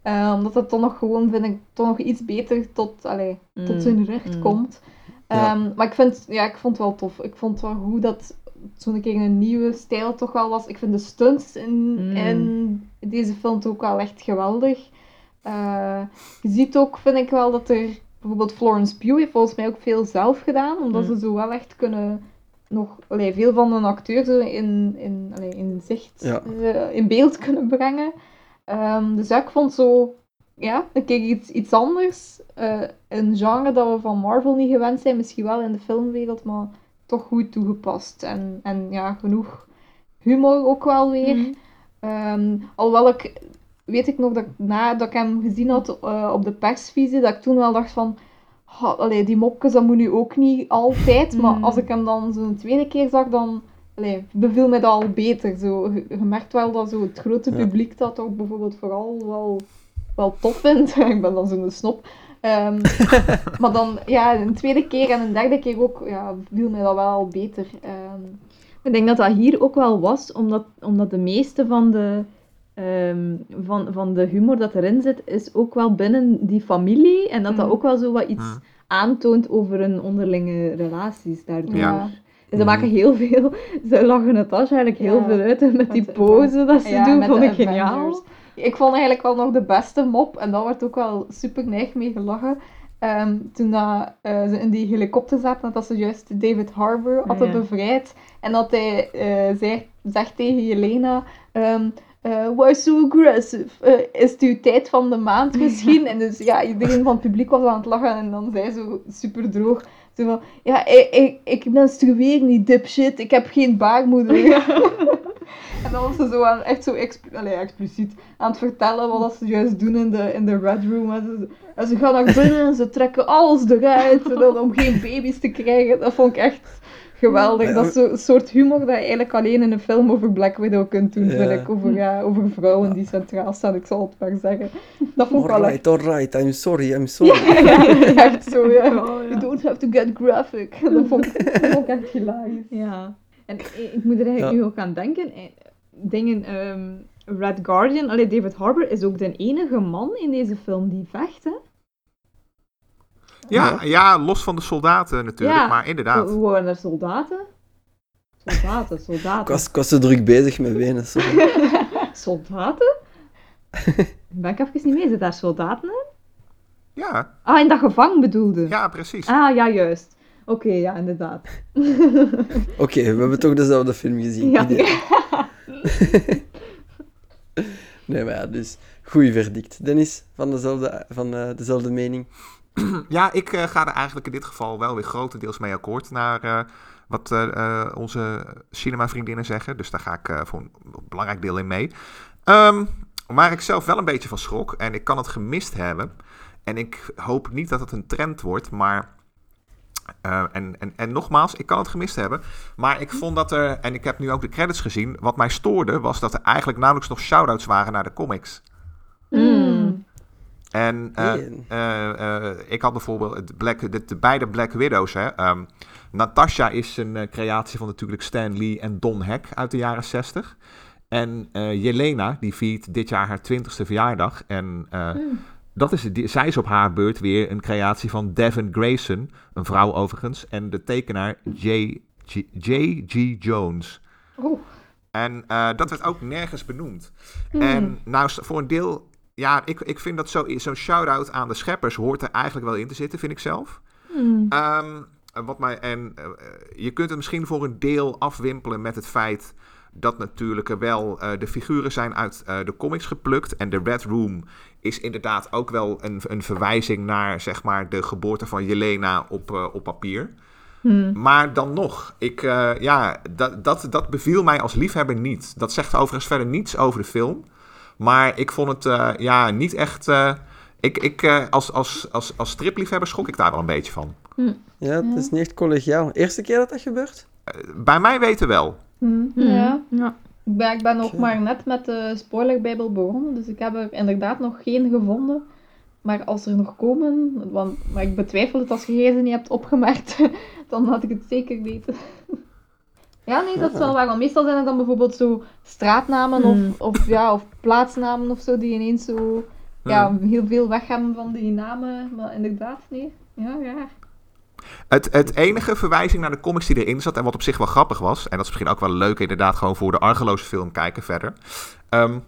S2: Eh, omdat het toch nog gewoon, vind ik, toch nog iets beter tot, allee, tot
S3: Mm,
S2: zijn recht
S3: mm.
S2: komt.
S1: Ja.
S2: Ehm, Maar ik, vind, ja, ik vond het wel tof. Ik vond wel hoe dat zo'n keer een nieuwe stijl toch wel was. Ik vind de stunts in,
S3: Mm.
S2: in deze film toch ook wel echt geweldig. Eh, je ziet ook, vind ik wel, dat er bijvoorbeeld Florence Pugh heeft volgens mij ook veel zelf gedaan, omdat
S3: Mm.
S2: ze zo wel echt kunnen nog allee, veel van een acteur zo in, in, allee, in zicht,
S1: Ja.
S2: eh, in beeld kunnen brengen. Ehm, dus ja, ik vond zo, ja, een keer iets, iets anders. Eh, een genre dat we van Marvel niet gewend zijn, misschien wel in de filmwereld, maar toch goed toegepast. En, en ja, genoeg humor ook wel weer.
S3: Mhm.
S2: Ehm, alhoewel ik, weet ik nog dat ik nadat ik hem gezien had eh, op de persvisie, dat ik toen wel dacht van, "Ha, allee, die mopjes, dat moet nu ook niet altijd. Maar
S3: Mm.
S2: als ik hem dan zo'n tweede keer zag, dan allee, beviel mij dat al beter. Zo, je, je merkt wel dat zo het grote
S1: Ja.
S2: publiek dat ook bijvoorbeeld vooral wel, wel tof vindt. ik ben dan zo'n snop. Ehm, maar dan, ja, een tweede keer en een derde keer ook, ja, viel mij dat wel al beter. Ehm,
S3: Ik denk dat dat hier ook wel was, omdat, omdat de meeste van de ehm, van, van de humor dat erin zit, is ook wel binnen die familie. En dat dat
S2: Mm.
S3: ook wel zo wat iets
S4: Mm.
S3: aantoont over hun onderlinge relaties daardoor.
S4: Ja.
S3: Ze maken heel veel, ze lachen het als eigenlijk heel
S2: Ja,
S3: veel uit met die
S2: met de-
S3: pose dat ze
S2: Ja,
S3: doen, vond
S2: de
S3: ik geniaal.
S2: Ik vond eigenlijk wel nog de beste mop, en daar werd ook wel super neig mee gelachen. Ehm, toen dat, eh, ze in die helikopter zaten, dat ze juist David Harbour hadden
S3: Ja.
S2: bevrijd. En dat hij eh, zei, zegt tegen Jelena... ehm, eh, why so aggressive? Is het uw tijd van de maand misschien? En dus ja, iedereen van het publiek was aan het lachen en dan zei zo super droog. Zo van, ja, ik, ik, ik menstrueer niet, dipshit. Ik heb geen baarmoeder. en dan was ze zo aan, echt zo allee, expliciet aan het vertellen wat dat ze juist doen in de, in de Red Room. En ze, en ze gaan naar binnen en ze trekken alles eruit en dan om geen baby's te krijgen. Dat vond ik echt geweldig. Dat is zo'n soort humor dat je eigenlijk alleen in een film over Black Widow kunt doen, vind
S1: Ja.
S2: ik. Over, ja, over vrouwen die centraal staan, ik zal het maar zeggen. Dat vond ik wel echt,
S1: Alright, alright, I'm sorry, I'm sorry.
S2: echt zo, ja.
S3: Oh, ja.
S2: You don't have to get graphic. Dat vond ik, dat vond ik echt hilarisch.
S3: Ja. En ik, ik moet er eigenlijk
S1: Ja.
S3: nu ook aan denken. eh, Dingen, ehm, Red Guardian, allee, David Harbour is ook de enige man in deze film die vecht, hè?
S4: Ja, ja, los van de soldaten natuurlijk,
S3: Ja.
S4: maar inderdaad.
S3: Hoe waren er soldaten? Soldaten,
S1: Ik
S3: soldaten.
S1: was, ik was zo druk bezig met sorry.
S3: Soldaten? ben ik even niet mee. Zit daar soldaten in?
S4: Ja,
S3: Ah, in dat gevangen bedoelde.
S4: ja, precies.
S3: Ah, ja, juist. Oké, ja, inderdaad.
S1: Oké, we hebben toch dezelfde film gezien.
S3: Ja.
S1: Nee, maar ja, dus goeie verdict. Dennis, van dezelfde, van, eh, dezelfde mening.
S4: Ja, ik eh, ga er eigenlijk in dit geval wel weer grotendeels mee akkoord naar eh, wat eh, onze cinema-vriendinnen zeggen. Dus daar ga ik voor een belangrijk deel in mee. Ehm, waar ik zelf wel een beetje van schrok, en ik kan het gemist hebben. En ik hoop niet dat het een trend wordt, maar. en, en, en nogmaals, ik kan het gemist hebben. Maar ik vond dat er, en ik heb nu ook de credits gezien. Wat mij stoorde was dat er eigenlijk nauwelijks nog shout-outs waren naar de comics.
S3: Mm.
S4: En eh, eh, eh, ik had bijvoorbeeld het Black, de, de beide Black Widows. Hè. Ehm, Natasha is een eh, creatie van natuurlijk Stan Lee en Don Heck uit de jaren 60. En eh, Jelena, die viert dit jaar haar 20ste verjaardag. En eh, dat is, die, zij is op haar beurt weer een creatie van Devin Grayson, een vrouw overigens. En de tekenaar J. G. J.G. Jones.
S2: Oeh.
S4: En eh, dat werd ook nergens benoemd. En nou, voor een deel, ja, ik, ik vind dat zo- zo'n shout-out aan de scheppers hoort er eigenlijk wel in te zitten, vind ik zelf.
S3: Mm.
S4: Ehm, wat mij, en eh, je kunt het misschien voor een deel afwimpelen met het feit dat natuurlijk wel eh, de figuren zijn uit eh, de comics geplukt. En de Red Room is inderdaad ook wel een, een verwijzing naar zeg maar, de geboorte van Jelena op, eh, op papier.
S3: Mm.
S4: Maar dan nog, ik, eh, ja, dat, dat, dat beviel mij als liefhebber niet. Dat zegt overigens verder niets over de film. Maar ik vond het eh, ja, niet echt. eh, ik, ik, eh, als, als, als, als stripliefhebber schrok ik daar wel een beetje van.
S1: Ja, het is niet echt collegiaal. Eerste keer dat dat gebeurt?
S4: Bij mij weten wel.
S3: Mm.
S2: Ja.
S3: ja.
S2: Ik ben, ik ben nog maar net met de spoilerbijbel begonnen, dus ik heb er inderdaad nog geen gevonden. Maar als er nog komen, want, maar ik betwijfel het als je ze niet hebt opgemerkt, dan had ik het zeker weten. Ja, nee, dat is wel waar. Want meestal zijn het dan bijvoorbeeld zo straatnamen
S3: Hmm.
S2: of, of, ja, of plaatsnamen of zo, die ineens zo ja, heel veel weg hebben van die namen. Maar inderdaad, nee. Ja, ja.
S4: Het, het enige verwijzing naar de comics die erin zat, en wat op zich wel grappig was, en dat is misschien ook wel leuk inderdaad gewoon voor de argeloze film kijken verder. Ehm,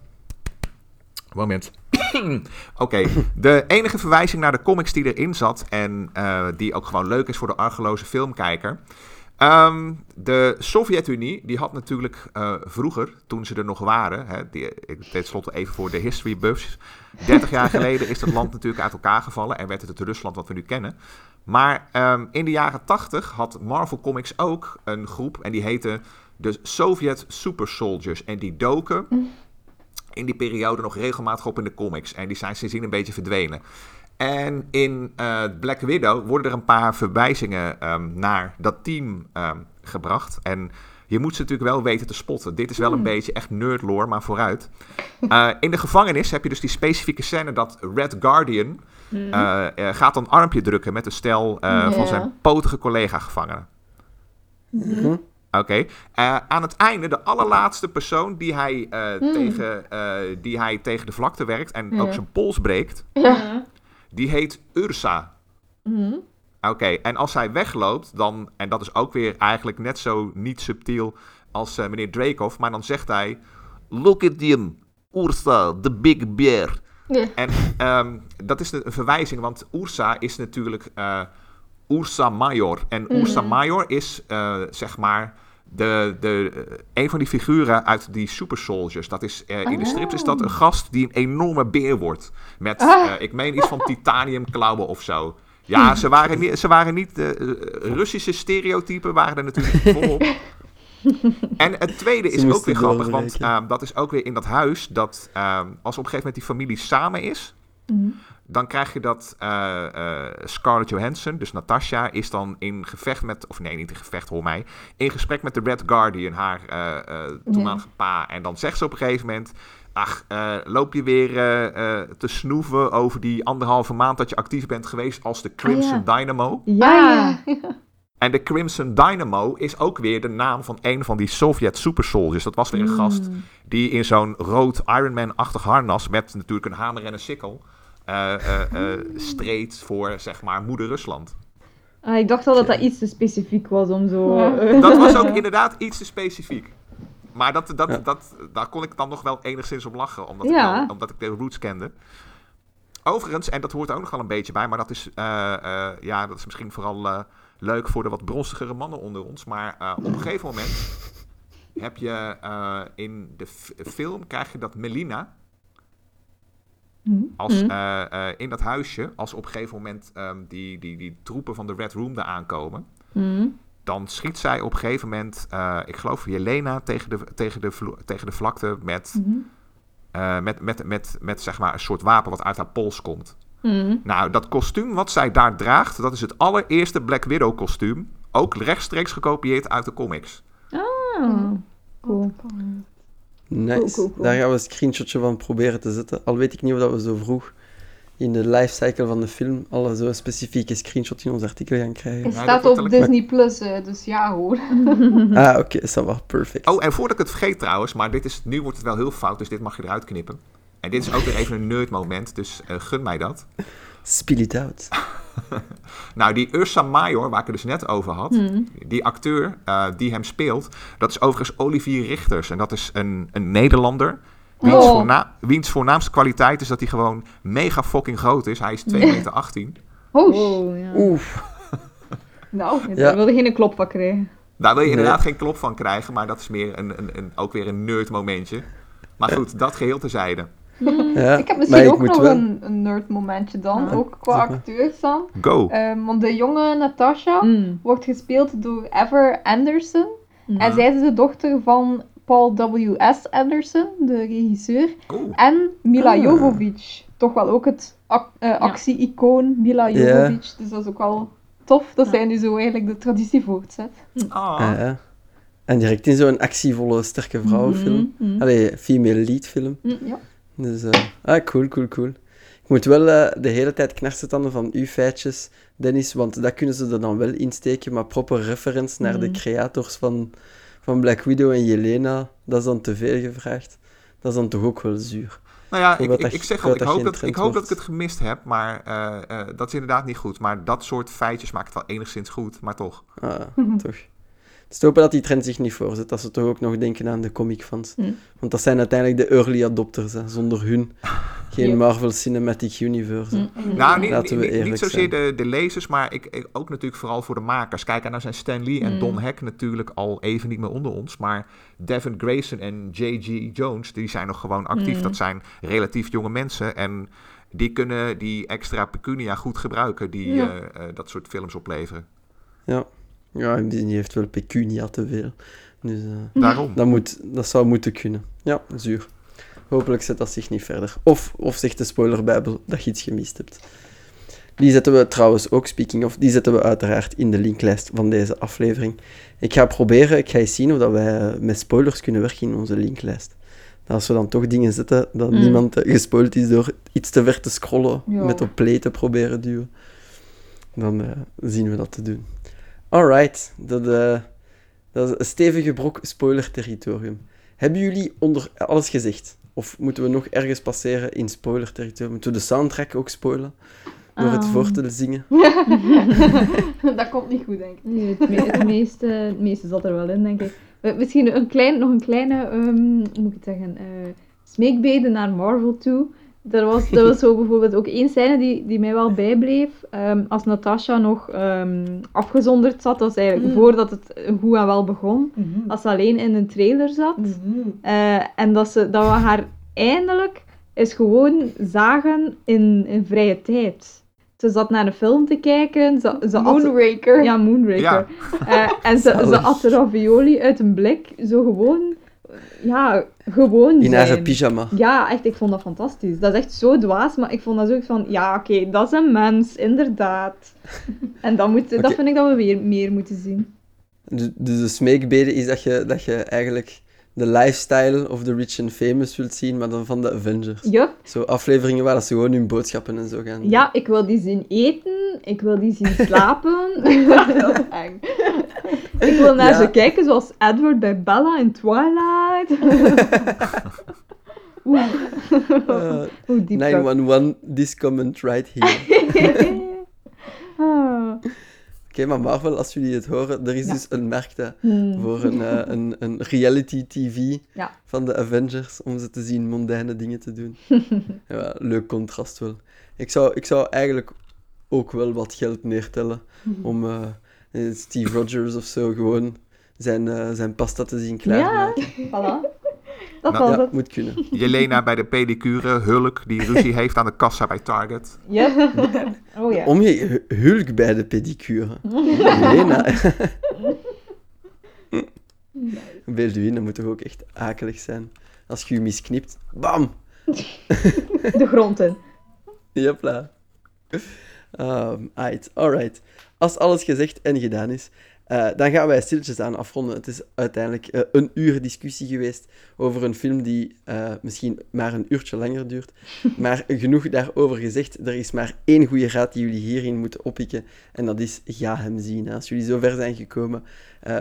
S4: moment. Oké, de enige verwijzing naar de comics die erin zat, en eh, die ook gewoon leuk is voor de argeloze filmkijker. Ehm, de Sovjet-Unie, die had natuurlijk eh, vroeger, toen ze er nog waren, hè, die, ik deed tenslotte even voor de history buffs, 30 jaar geleden is dat land natuurlijk uit elkaar gevallen en werd het het Rusland wat we nu kennen. Maar ehm, in de jaren 80 had Marvel Comics ook een groep en die heette de Soviet Super Soldiers. En die doken in die periode nog regelmatig op in de comics. En die zijn sindsdien een beetje verdwenen. En in eh, Black Widow worden er een paar verwijzingen ehm, naar dat team ehm, gebracht. En je moet ze natuurlijk wel weten te spotten. Dit is wel een beetje echt nerdlore, maar vooruit. Eh, in de gevangenis heb je dus die specifieke scène dat Red Guardian eh, eh, gaat een armpje drukken met een stel eh, van zijn potige collega-gevangenen.
S1: Mhm.
S4: Oké. Eh, aan het einde, de allerlaatste persoon die hij, eh,
S2: Hmm.
S4: tegen, eh, die hij tegen de vlakte werkt en ook zijn pols breekt,
S2: Ja.
S4: Die heet Ursa.
S2: Mhm.
S4: Oké, en als hij wegloopt, dan, en dat is ook weer eigenlijk net zo niet subtiel als eh, meneer Dreykov, maar dan zegt hij: Look at him, Ursa, the big bear. En ehm, dat is een verwijzing, want Ursa is natuurlijk eh, Ursa Major. En Ursa
S2: Mhm.
S4: Major is eh, zeg maar de, de, een van die figuren uit die Super Soldiers. Dat is, eh, in de strips is dat een gast die een enorme beer wordt. Met,
S2: Ah.
S4: eh, ik meen iets van titanium klauwen of zo. Ja, ze waren niet, ze waren niet de eh, Russische stereotypen waren er natuurlijk volop. En het tweede is ook weer grappig, want ehm, dat is ook weer in dat huis dat ehm, als op een gegeven moment die familie samen is,
S2: Mhm.
S4: Dan krijg je dat eh, eh, Scarlett Johansson, dus Natasha, is dan in gevecht met, of nee, niet in gevecht, hoor mij, in gesprek met de Red Guardian, haar eh eh toenmalige pa. En dan zegt ze op een gegeven moment, ach, eh, loop je weer eh, eh, te snoeven over die anderhalve maand dat je actief bent geweest als de Crimson Dynamo.
S2: Ja.
S3: Ah,
S4: En de Crimson Dynamo is ook weer de naam van een van die Sovjet Super Soldiers. Dat was weer een gast die in zo'n rood Iron Man-achtig harnas met natuurlijk een hamer en een sikkel streed voor, zeg maar, moeder Rusland.
S3: Ah, ik dacht al dat dat iets te specifiek was om zo...
S2: Ja.
S3: eh,
S4: Dat was ook inderdaad iets te specifiek. Maar dat, dat,
S1: Ja.
S4: dat, daar kon ik dan nog wel enigszins om lachen, omdat,
S3: Ja.
S4: ik, wel- omdat ik de roots kende. Overigens, en dat hoort er ook nog wel een beetje bij, maar dat is, eh, eh, ja, dat is misschien vooral eh, leuk voor de wat bronzigere mannen onder ons. Maar eh, op een gegeven moment heb je eh, in de film, krijg je dat Melina. Als,
S3: Mhm.
S4: eh, eh, in dat huisje, als op een gegeven moment ehm, die, die, die troepen van de Red Room daar aankomen,
S3: Mhm.
S4: dan schiet zij op een gegeven moment, eh, ik geloof Jelena, tegen de, tegen de, tegen de vlakte met, met, met, met, met zeg maar een soort wapen wat uit haar pols komt. Nou, dat kostuum wat zij daar draagt, dat is het allereerste Black Widow kostuum. Ook rechtstreeks gekopieerd uit de comics.
S3: Ah, cool.
S1: Nice.
S3: Cool, cool, cool.
S1: Daar gaan we een screenshotje van proberen te zetten. Al weet ik niet of dat we zo vroeg in de lifecycle van de film al zo'n specifieke screenshot in ons artikel gaan krijgen.
S2: Het staat op Disney Plus, eh, dus ja hoor.
S1: Ah, oké, is dat wel perfect.
S4: Oh, en voordat ik het vergeet trouwens, maar dit is, nu wordt het wel heel fout, dus dit mag je eruit knippen. En dit is ook weer even een nerd moment, dus eh, gun mij dat.
S1: Spill it out.
S4: Nou, die Ursa Major, waar ik het dus net over had,
S3: Mhm.
S4: die acteur eh, die hem speelt, dat is overigens Olivier Richters. En dat is een, een Nederlander. Wiens,
S2: Oh.
S4: voorna- wiens voornaamste kwaliteit is dat hij gewoon mega fucking groot is. Hij is 2 meter 18.
S2: Oh,
S3: Oh, ja.
S1: Oef.
S2: nou.
S3: Ja. Daar wilde geen klop van krijgen.
S4: Daar wil je
S1: Nee.
S4: inderdaad geen klop van krijgen, maar dat is meer een, een, een, ook weer een nerd momentje. Maar goed, dat geheel terzijde.
S1: Ja,
S2: Ik heb misschien
S1: ik
S2: ook nog
S1: wel-
S2: een, een nerd momentje dan,
S3: Ah.
S2: ook qua acteurs dan.
S4: Go!
S2: Ehm, want de jonge Natasha
S3: Mm.
S2: wordt gespeeld door Ever Anderson.
S3: Mhm.
S2: En zij is de dochter van Paul W.S. Anderson, de regisseur. En Mila
S1: Ah.
S2: Jovovich. Toch wel ook het eh, actie-icoon Mila. Jovovich. Dus dat is ook wel tof dat
S3: Ja.
S2: zij nu zo eigenlijk de traditie voortzet.
S4: ah.
S1: Ah, ja. En direct in zo'n actievolle, sterke vrouwenfilm.
S3: Mhm.
S1: Allee, female lead film.
S2: Ja.
S1: Dus, eh, ah, cool, cool, cool. Ik moet wel eh, de hele tijd knarsetanden van uw feitjes, Dennis, want dat kunnen ze er dan wel insteken, maar proper reference naar de
S3: Mhm.
S1: creators van, van Black Widow en Jelena, dat is dan te veel gevraagd. Dat is dan toch ook wel zuur.
S4: Nou ja, ik, ik, zeg al, ik
S1: dat
S4: hoop, dat, ik hoop dat ik het gemist heb, maar eh, eh, dat is inderdaad niet goed. Maar dat soort feitjes maakt het wel enigszins goed, maar toch.
S1: Ah, toch. Dus te hopen dat die trend zich niet voorzet, dat ze toch ook nog denken aan de comicfans.
S3: Mhm.
S1: Want dat zijn uiteindelijk de early adopters, hè. zonder hun geen
S3: Yep.
S1: Marvel Cinematic Universe. hè.
S3: Mhm.
S4: Nou, niet,
S1: Laten we
S4: niet, zozeer de, de lezers, maar ik, ik- ook natuurlijk vooral voor de makers. Kijk, en nou zijn Stan Lee en
S3: Mm.
S4: Don Heck natuurlijk al even niet meer onder ons. Maar Devin Grayson en J.G. Jones, die zijn nog gewoon actief.
S3: Mm.
S4: Dat zijn relatief jonge mensen en die kunnen die extra pecunia goed gebruiken die
S2: Ja.
S4: eh, eh, dat soort films opleveren.
S1: Ja, die heeft wel pecunia te veel. Dus eh,
S4: Daarom.
S1: dat, moet, dat zou moeten kunnen. Ja, zuur. Hopelijk zet dat zich niet verder. Of, of zegt de spoilerbijbel dat je iets gemist hebt. Die zetten we trouwens ook, speaking of, die zetten we uiteraard in de linklijst van deze aflevering. Ik ga proberen, ik ga eens zien of dat wij met spoilers kunnen werken in onze linklijst. Dat Als we dan toch dingen zetten, dat
S3: Mm.
S1: niemand gespoild is door iets te ver te scrollen,
S2: Ja.
S1: met op play te proberen duwen. Dan eh, zien we dat te doen. Alright, dat, eh, Dat is een stevige brok spoiler-territorium. Hebben jullie onder alles gezegd? Of moeten we nog ergens passeren in spoiler-territorium? Moeten we de soundtrack ook spoilen? Door het
S3: Ah.
S1: voor te zingen?
S2: dat komt niet goed, denk ik.
S3: Nee, het, me- het, meeste, het meeste zat er wel in, denk ik. Misschien een klein, nog een kleine, ehm, hoe moet ik het zeggen, eh smeekbede naar Marvel toe. Er was, er was zo bijvoorbeeld ook één scène die, die mij wel bijbleef. Ehm, als Natasha nog ehm, afgezonderd zat, dat was eigenlijk
S2: Mm.
S3: voordat het goed en wel begon. Als ze alleen in een trailer zat.
S2: Mhm.
S3: Eh, en dat, ze, dat we haar eindelijk eens gewoon zagen in, in vrije tijd. Ze zat naar een film te kijken. Ze, ze at-
S2: Moonraker.
S3: ja, Moonraker.
S4: Ja.
S3: Eh, en ze, ze at ravioli uit een blik. Zo gewoon, ja, gewoon
S1: In haar
S3: zijn.
S1: pyjama.
S3: Ja, echt, ik vond dat fantastisch. Dat is echt zo dwaas, maar ik vond dat zo van, ja, oké, dat is een mens, inderdaad. En dat, moet, dat vind ik dat we weer meer moeten zien.
S1: Dus dus de smeekbede is dat je, dat je eigenlijk de lifestyle of the rich and famous wilt zien, maar dan van de Avengers.
S3: Yup.
S1: Zo afleveringen waar dat ze gewoon hun boodschappen en zo gaan.
S3: Ja, ik wil die zien eten, ik wil die zien slapen.
S2: Heel eng.
S3: Ik wil naar
S1: Ja.
S3: ze kijken zoals Edward bij Bella in Twilight. Oeh,
S1: Uh,
S3: hoe diep dat-
S1: 911, this comment right here.
S3: Ah.
S1: Oké, maar Marvel, als jullie het horen, er is
S3: Ja.
S1: dus een markt hè,
S3: Hmm.
S1: voor een, eh, een, een reality TV
S3: Ja.
S1: van de Avengers, om ze te zien mondaine dingen te doen. ja, leuk contrast wel. Ik zou, ik zou eigenlijk ook wel wat geld neertellen om eh, eh, Steve Rogers of zo gewoon zijn, eh, zijn pasta te zien
S3: Ja,
S1: klaarmaken.
S3: voilà. Dat
S4: Nou,
S3: was
S1: Ja,
S3: het.
S1: moet kunnen.
S4: Jelena bij de pedicure, Hulk die ruzie heeft aan de kassa bij Target.
S3: Ja. Oh ja.
S1: Om je hu- hulk bij de pedicure. Lena. Beeld u in, dat moet toch ook echt akelig zijn. Als je je misknipt, bam!
S3: De grond in.
S1: Jepla. Um, aight, alright. Als alles gezegd en gedaan is, eh, dan gaan wij stilletjes aan afronden. Het is uiteindelijk eh, een uur discussie geweest over een film die eh, misschien maar een uurtje langer duurt. Maar genoeg daarover gezegd. Er is maar één goede raad die jullie hierin moeten oppikken. En dat is, ga hem zien. Als jullie zo ver zijn gekomen,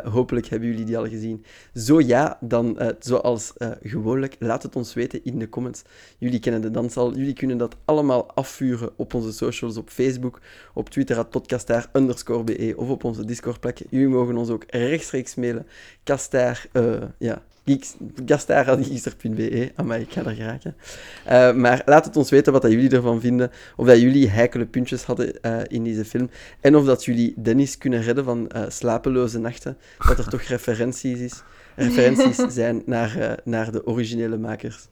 S1: hopelijk hebben jullie die al gezien. Zo ja, dan zoals gewoonlijk, laat het ons weten in de comments. Jullie kennen de dans al. Jullie kunnen dat allemaal afvuren op onze socials, op Facebook, op Twitter, at podcastaar, underscore BE, of op onze Discordplek. Jullie mogen ons ook rechtstreeks mailen. Kastaar, eh, ja, geeks, gastaar.geekster.be. Amai, ik ga er geraken. Eh, maar laat het ons weten wat dat jullie ervan vinden. Of dat jullie heikele puntjes hadden eh, in deze film. En of dat jullie Dennis kunnen redden van eh, slapeloze nachten. Dat er toch referenties, is, referenties zijn naar, naar de originele makers.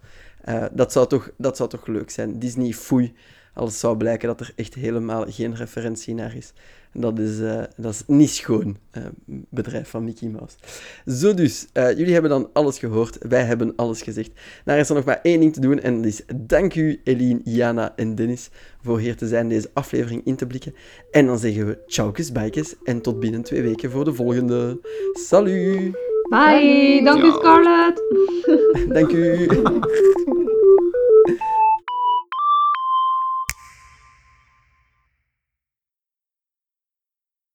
S1: Dat, zou toch, dat zou toch leuk zijn. Disney foei als het zou blijken dat er echt helemaal geen referentie naar is. En dat is, eh, dat is niet schoon, eh, bedrijf van Mickey Mouse. Zo dus, eh, jullie hebben dan alles gehoord. Wij hebben alles gezegd. Daar is er nog maar één ding te doen en dat is dank u Eline, Jana en Dennis voor hier te zijn, deze aflevering in te blikken. En dan zeggen we tjaukes, bijkes en tot binnen twee weken voor de volgende. Salut!
S3: Bye. Dank u. Scarlett.
S1: Dank u!